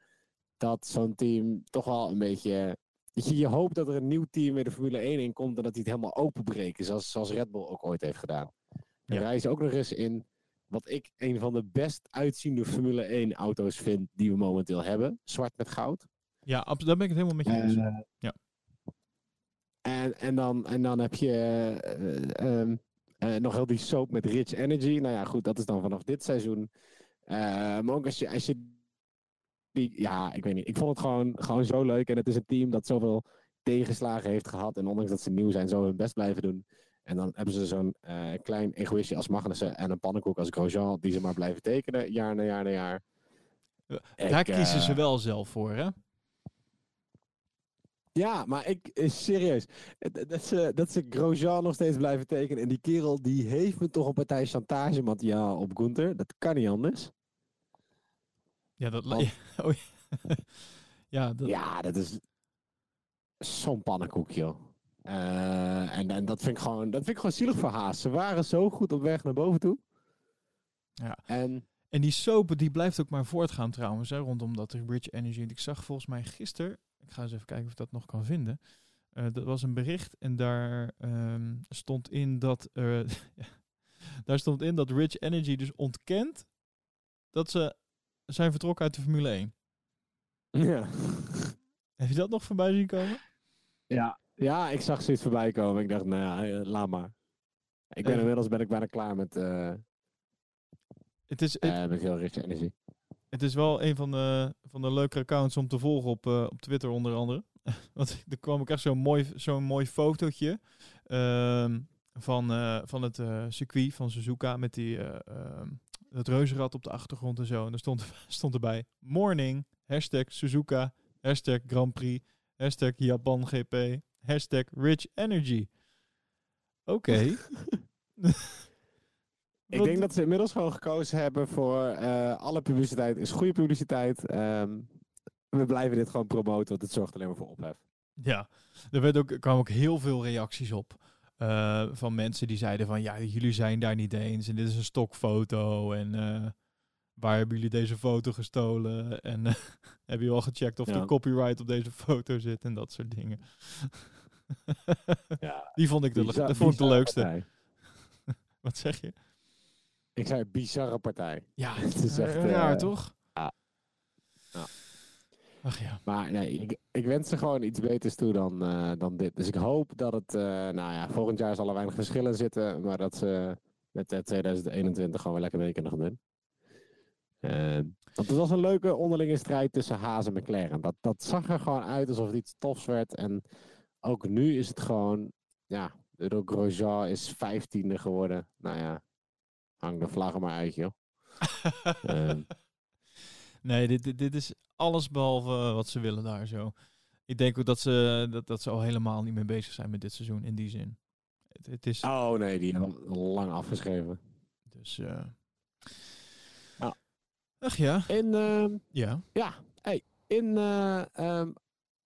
dat zo'n team toch wel een beetje. Je, je hoopt dat er een nieuw team weer de Formule 1 in komt en dat die het helemaal openbreken, zoals, zoals Red Bull ook ooit heeft gedaan. En Ja. rijden ook nog eens in wat ik een van de best uitziende Formule 1 auto's vind die we momenteel hebben. Zwart met goud. Ja, daar ben ik het helemaal met je eens. Eh, Ja. En, en, dan, en dan heb je eh, ehm, eh, nog heel die soap met Rich Energy. Nou ja, goed, dat is dan vanaf dit seizoen. Eh, maar ook als je, als je die, ja, ik weet niet. Ik vond het gewoon, gewoon zo leuk. En het is een team dat zoveel tegenslagen heeft gehad. En ondanks dat ze nieuw zijn, zo hun best blijven doen. En dan hebben ze zo'n eh, klein egoïstje als Magnussen en een pannenkoek als Grosjean, die ze maar blijven tekenen, jaar na jaar na jaar. Ja, Ik, Daar kiezen eh, ze wel zelf voor, hè? Ja, maar ik, eh, serieus. eh, Dat ze, dat ze Grosjean nog steeds blijven tekenen. En die kerel, die heeft me toch een partij chantagemateriaal op Gunther. Dat kan niet anders. Ja, dat... Want- oh, ja. ja, dat... Ja, dat is zo'n pannenkoek, joh. Eh, en, en dat vind ik gewoon, dat vind ik gewoon zielig voor Haas. Ze waren zo goed op weg naar boven toe. Ja. En En die soap die blijft ook maar voortgaan trouwens, hè, rondom dat Rich Energy. Ik zag volgens mij gisteren, ik ga eens even kijken of ik dat nog kan vinden. Eh, dat was een bericht en daar ehm, stond in dat er, daar stond in dat Rich Energy dus ontkent dat ze zijn vertrokken uit de Formule 1. ja. Heb je dat nog voorbij zien komen? Ja, ja, ik zag zoiets voorbij komen. Ik dacht, nou ja, eh, laat maar. Ik ben inmiddels ben ik bijna klaar met, eh Het is, het, eh, met heel Rich Energy. het is wel een van de, van de leuke accounts om te volgen op, op Twitter onder andere. Want er kwam ook echt zo'n mooi, zo'n mooi fotootje ehm, van, van het circuit van Suzuka met die, eh, ehm, het reuzenrad op de achtergrond en zo. En er stond, stond erbij morning, hashtag Suzuka, hashtag Grand Prix, hashtag Japan GP, hashtag Rich Energy. Oké. Ik denk dat ze inmiddels gewoon gekozen hebben voor eh, alle publiciteit is goede publiciteit. Ehm, we blijven dit gewoon promoten, want het zorgt alleen maar voor ophef. Ja, er, werd ook, er kwamen ook heel veel reacties op. eh, van mensen die zeiden van ja, jullie zijn daar niet eens en dit is een stokfoto en eh, waar hebben jullie deze foto gestolen en eh, heb je al gecheckt of Ja. er copyright op deze foto zit en dat soort dingen. Ja, Die vond ik de, bizar- dat vond ik de leukste. partij. Wat zeg je? Ik zei bizarre partij. Ja, Het is echt, raar eh, toch? ja. Ja. Ach ja. Maar nee, ik, ik wens ze gewoon iets beters toe dan, eh, dan dit. Dus ik hoop dat het, eh, nou ja, volgend jaar zal er weinig verschillen zitten. Maar dat ze met eh, 2021 gewoon weer lekker weken gaan doen. Eh, want het was een leuke onderlinge strijd tussen Haas en McLaren. Dat, dat zag er gewoon uit alsof het iets tofs werd. En ook nu is het gewoon, ja, de Grosjean is vijftiende geworden. Nou ja, hang de vlaggen maar uit, joh. Ehm. nee, dit, dit, dit is alles behalve wat ze willen daar zo. Ik denk ook dat ze, dat, dat ze al helemaal niet meer bezig zijn met dit seizoen in die zin. Het, het is Oh nee, die hebben lang afgeschreven. dus. eh Ja. Ach ja, In, ehm, ja. ja, hey, in eh, ehm,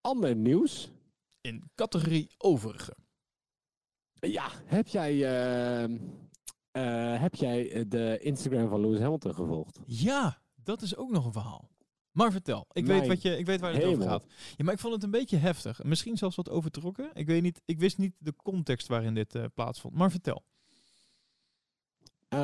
ander nieuws. In categorie overige. Ja, heb jij, ehm, eh, heb jij de Instagram van Lewis Hamilton gevolgd? Ja, dat is ook nog een verhaal. Maar vertel, ik weet, wat je, ik weet waar het over gaat. Ja, maar ik vond het een beetje heftig. Misschien zelfs wat overtrokken. Ik weet niet, ik wist niet de context waarin dit eh, plaatsvond. Maar vertel. Eh,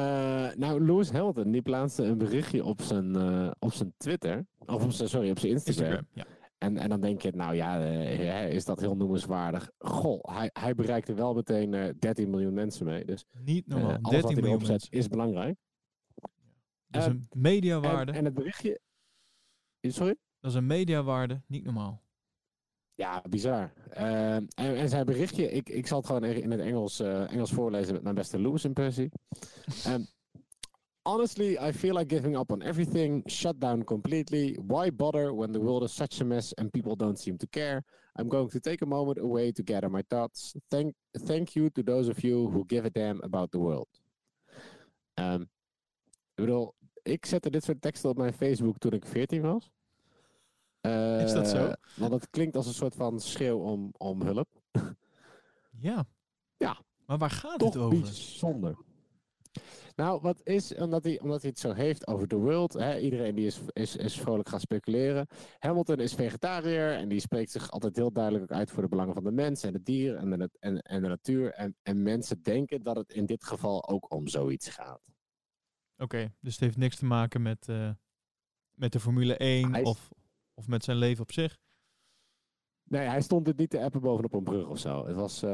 nou, Lewis Hamilton die plaatste een berichtje op zijn, eh, op zijn Twitter. Of op zijn, sorry, op zijn Instagram. Instagram. Ja. En, en dan denk je, nou ja, eh, is dat heel noemenswaardig. Goh, hij, hij bereikte wel meteen eh 13 miljoen mensen mee. Dus Niet eh, normaal. alles wat 13 hij miljoen erop mensen. is belangrijk. Dat is Ehm, een mediawaarde. En, en het berichtje... Sorry? Dat is een mediawaarde. Niet normaal. Ja, bizar. Ehm, en, en zijn berichtje, ik, ik zal het gewoon in het Engels, eh, Engels voorlezen met mijn beste Lewis impressie. Honestly, I feel like giving up on everything, shut down completely. Why bother when the world is such a mess and people don't seem to care? I'm going to take a moment away to gather my thoughts. Thank, thank you to those of you who give a damn about the world. Ehm, ik bedoel, ik zette dit soort teksten op mijn Facebook toen ik 14 was. Is dat zo? Eh, Want het klinkt als een soort van schreeuw om, om hulp. Ja. Ja. Maar waar gaat Toch het over? bijzonder. Nou, wat is, omdat hij, omdat hij het zo heeft over de world. Hè, iedereen die is, is, is vrolijk gaan speculeren. Hamilton is vegetariër en die spreekt zich altijd heel duidelijk uit voor de belangen van de mens en het dier en de, en, en de natuur. En, en mensen denken dat het in dit geval ook om zoiets gaat. Oké, dus het heeft niks te maken met, eh, met de Formule 1 Hij is- of, of met zijn leven op zich. Nee, hij stond het niet te appen bovenop een brug of zo. Het was, eh,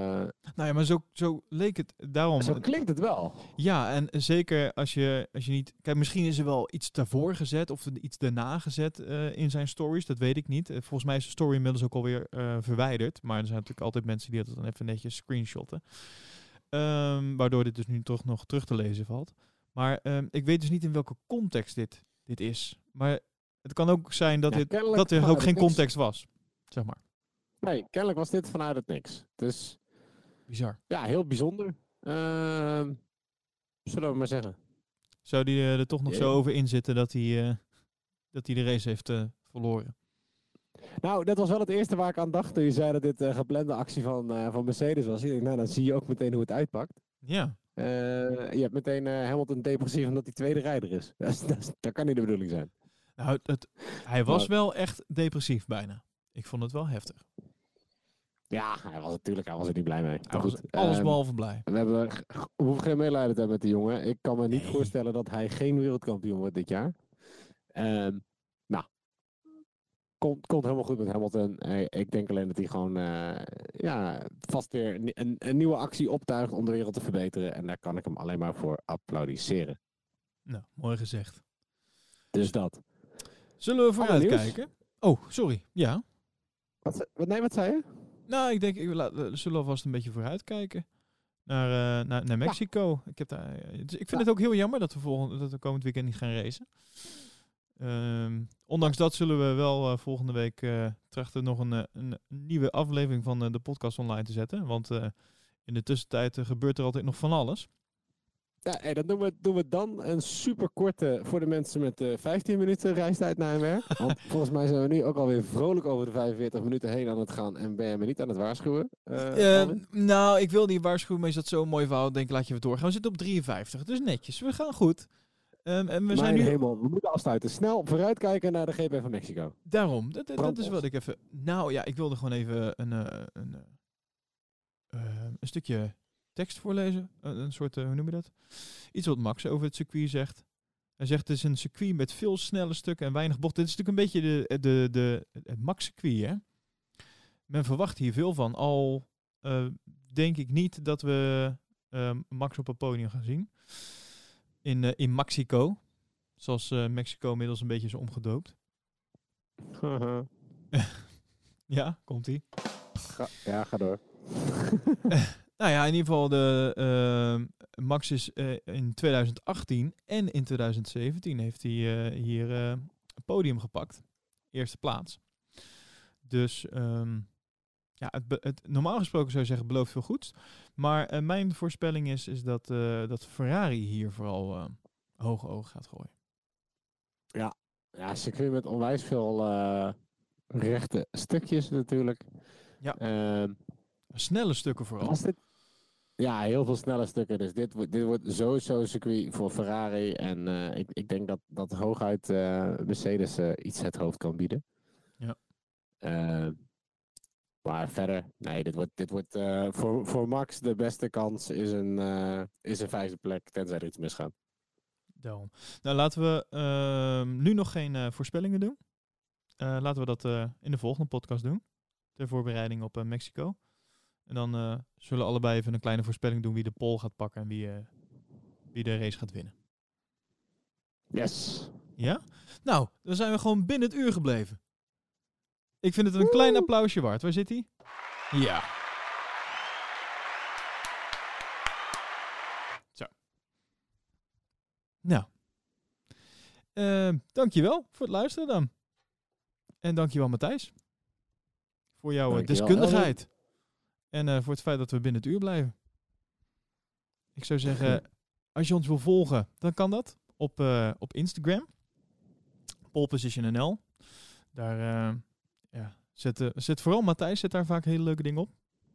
Nou ja, maar zo, zo leek het. Daarom. zo klinkt het wel. Ja, en zeker als je, als je niet... Kijk, misschien is er wel iets daarvoor gezet of iets daarna gezet eh, in zijn stories. Dat weet ik niet. Eh, volgens mij is de story inmiddels ook alweer eh verwijderd. Maar er zijn natuurlijk altijd mensen die dat dan even netjes screenshotten. Ehm, waardoor dit dus nu toch nog terug te lezen valt. Maar ehm, ik weet dus niet in welke context dit, dit is. Maar het kan ook zijn dat, Ja, dit, dat er ook geen context was. Zeg maar. Nee, kennelijk was dit vanuit het niks. Dus Bizar. ja, heel bijzonder. Ehm, zullen we maar zeggen. Zou die eh, er toch nog zo over inzitten dat hij, eh, dat hij de race heeft eh, verloren? Nou, dat was wel het eerste waar ik aan dacht toen je zei dat dit een geplande actie van, van Mercedes was. Ik denk, nou, dan zie je ook meteen hoe het uitpakt. Ja. Je hebt meteen eh Hamilton depressief omdat hij tweede rijder is. Dat, is, dat, is- dat kan niet de bedoeling zijn. Nou, het, hij was wel echt depressief bijna. Ik vond het wel heftig. Ja, hij was natuurlijk hij was er niet blij mee. Hij goed, alles ehm, behalve blij. we, hebben, we hoeven geen medelijden te hebben met die jongen. Ik kan me niet Nee. voorstellen dat hij geen wereldkampioen wordt dit jaar. Ehm, nou, komt, komt helemaal goed met Hamilton. Ik denk alleen dat hij gewoon eh, ja, vast weer een, nieuwe actie optuigt om de wereld te verbeteren. En daar kan ik hem alleen maar voor applaudisseren. Nou, mooi gezegd. Dus dat. Zullen we vooruit kijken? Oh, sorry. Ja. Wat, nee, wat zei je? Nou, ik denk, ik, laat, we zullen alvast een beetje vooruit kijken. Naar, eh, naar, naar Mexico. Ik, heb daar, eh, dus ik vind Ja. het ook heel jammer dat we, volgende, dat we komend weekend niet gaan racen. Ehm, ondanks dat zullen we wel eh, volgende week eh, trachten nog een, een nieuwe aflevering van de podcast online te zetten. Want in de tussentijd gebeurt er altijd nog van alles. Ja, hey, dat doen we, doen we dan een super korte voor de mensen met eh 15 minuten reistijd naar hun werk. Want volgens mij zijn we nu ook alweer vrolijk over de 45 minuten heen aan het gaan en ben je me niet aan het waarschuwen. eh, Eh, Alwin? nou, ik wil niet waarschuwen, maar is dat zo'n mooi verhaal? Denk, laat je even doorgaan. We zitten op 53, dus netjes. We gaan goed. Ehm, en we zijn Mijn nu hemel, we moeten afsluiten. Snel vooruitkijken naar de GP van Mexico. daarom. Dat, dat, dat is wat ik even. Nou ja, ik wilde gewoon even een, eh, een, eh, eh, een stukje tekst voorlezen. Een, een soort, eh, hoe noem je dat? Iets wat Max over het circuit zegt. Hij zegt het is een circuit met veel snelle stukken en weinig bochten. Dit is natuurlijk een beetje de, de, de, het Max-circuit, hè? Men verwacht hier veel van. Al eh, denk ik niet dat we eh, Max op het podium gaan zien. In, eh, in Mexico. Zoals eh, Mexico inmiddels een beetje is omgedoopt. Ja, komt-ie. Ga- ja, ga door. Nou ja, in ieder geval, de, ehm, Max is eh, in 2018 en in 2017 heeft hij eh, hier een podium gepakt. Eerste plaats. Dus ehm, ja, het, het, normaal gesproken zou je zeggen belooft veel goeds. Maar mijn voorspelling is, is dat, dat Ferrari hier vooral hoge ogen gaat gooien. Ja, circuit met onwijs veel rechte stukjes natuurlijk. Ja. Ehm, Snelle stukken vooral. dit... Ja, heel veel snelle stukken. Dus dit, wordt- dit wordt sowieso een circuit voor Ferrari. En eh, ik, ik denk dat, dat hooguit eh, Mercedes eh, iets het hoofd kan bieden. Ja. Maar verder, nee, dit wordt, dit wordt voor, voor Max de beste kans is een, is een vijfde plek, tenzij er iets misgaat. Daarom. Nou, laten we ehm, nu nog geen voorspellingen doen. Laten we dat in de volgende podcast doen. Ter voorbereiding op Mexico. En dan eh, zullen allebei even een kleine voorspelling doen wie de pole gaat pakken en wie, eh, wie de race gaat winnen. Yes! Ja? Nou, dan zijn we gewoon binnen het uur gebleven. Ik vind het een klein applausje waard. Waar zit hij? Ja. Zo. Nou. Ehm dankjewel voor het luisteren dan. En dankjewel Matthijs. Voor jouw eh, Dankjewel, deskundigheid. En eh, voor het feit dat we binnen het uur blijven. Ik zou zeggen, als je ons wil volgen, dan kan dat op, eh, op Instagram. Pole Position NL. Daar eh, ja, zet, zet vooral Matthijs zet daar vaak hele leuke dingen op.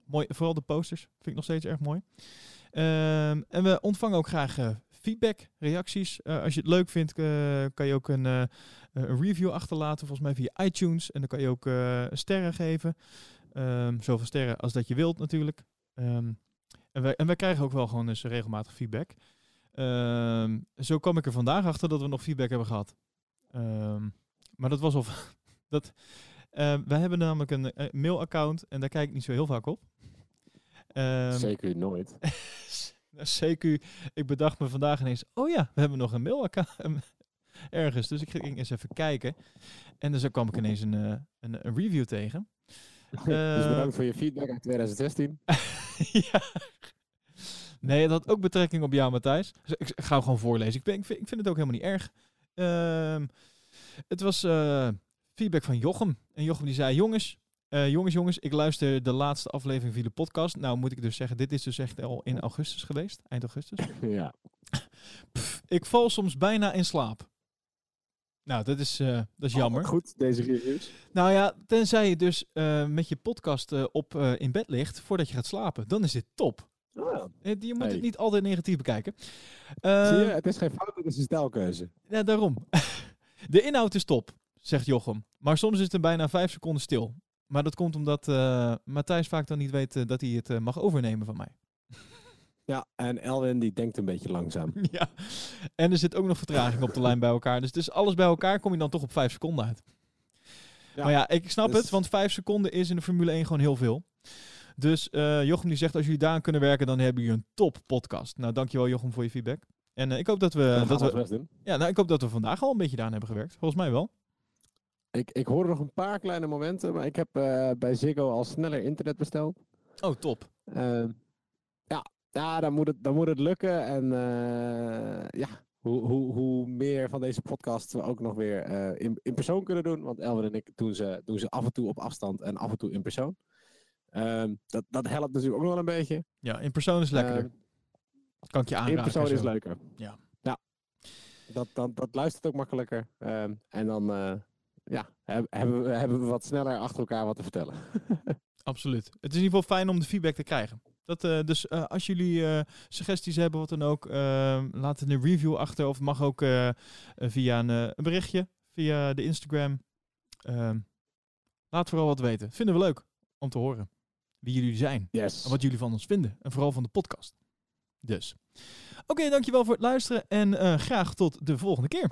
Mooi, vooral de posters vind ik nog steeds erg mooi. Ehm, en we ontvangen ook graag eh, feedback, reacties. Als je het leuk vindt, kan je ook een, een review achterlaten, volgens mij via iTunes. En dan kan je ook sterren geven. Ehm, zoveel sterren als dat je wilt natuurlijk. Ehm, en, wij, en wij krijgen ook wel gewoon eens regelmatig feedback. Ehm, zo kwam ik er vandaag achter dat we nog feedback hebben gehad. Maar dat was al. dat, wij hebben namelijk een eh, mailaccount en daar kijk ik niet zo heel vaak op. Zeker nooit. CQ, ik bedacht me vandaag ineens, oh ja, we hebben nog een mailaccount ergens. Dus ik ging eens even kijken. En dus zo kwam ik ineens een, eh, een, een review tegen. dus Eh, bedankt voor je feedback uit 2016. ja. Nee, dat had ook betrekking op jou, Matthijs. Dus ik, ga gewoon voorlezen. Ik, ben, ik, vind, ik vind het ook helemaal niet erg. Ehm, het was eh, feedback van Jochem. En Jochem die zei, jongens, eh, jongens, jongens, ik luister de laatste aflevering van de podcast. Nou moet ik dus zeggen, dit is dus echt al in augustus geweest, eind augustus. ja. Pff, ik val soms bijna in slaap. Nou, dat is, eh, dat is jammer. Goed, deze reviews. Nou ja, tenzij je dus eh, met je podcast eh, op in bed ligt voordat je gaat slapen, dan is dit top. Oh, ja. Je moet Hey. het niet altijd negatief bekijken. Zie je, het is geen fout, het is een stijlkeuze. Ja, daarom. De inhoud is top, zegt Jochem. Maar soms is het er bijna vijf seconden stil. Maar dat komt omdat Matthijs vaak dan niet weet dat hij het mag overnemen van mij. Ja, en Elwin die denkt een beetje langzaam. ja. En er zit ook nog vertraging op de lijn bij elkaar. Dus, dus alles bij elkaar kom je dan toch op vijf seconden uit. Ja, maar ja, ik snap dus- het, want vijf seconden is in de Formule 1 gewoon heel veel. Dus eh, Jochem die zegt, als jullie daaraan kunnen werken, dan hebben jullie een top podcast. Nou, dankjewel Jochem voor je feedback. En eh, ik hoop dat we, dat we, ja, nou, ik hoop dat we vandaag al een beetje daaraan hebben gewerkt. Volgens mij wel. Ik, ik hoorde nog een paar kleine momenten, maar ik heb eh, bij Ziggo al sneller internet besteld. Oh, top. Ehm, ja, ja dan, moet het, dan moet het lukken. En eh, ja, hoe, hoe, hoe meer van deze podcasts we ook nog weer eh, in, in persoon kunnen doen. Want Elwin en ik doen ze, doen ze af en toe op afstand en af en toe in persoon. Ehm, dat, dat helpt natuurlijk ook nog wel een beetje. Ja, in persoon is lekkerder. Ehm, kan ik je aanraken. in persoon is leuker. Ja. ja. Dat, dat, dat luistert ook makkelijker. Ehm, en dan eh, ja, heb- hebben, we, hebben we wat sneller achter elkaar wat te vertellen. Absoluut. Het is in ieder geval fijn om de feedback te krijgen. Dat, eh, dus eh, als jullie eh, suggesties hebben, wat dan ook, eh, laat een review achter. Of mag ook via een, een berichtje, via de Instagram. Ehm, laat vooral wat weten. Vinden we leuk om te horen wie jullie zijn. Yes. En wat jullie van ons vinden. En vooral van de podcast. Dus. Oké, dankjewel voor het luisteren. En graag tot de volgende keer.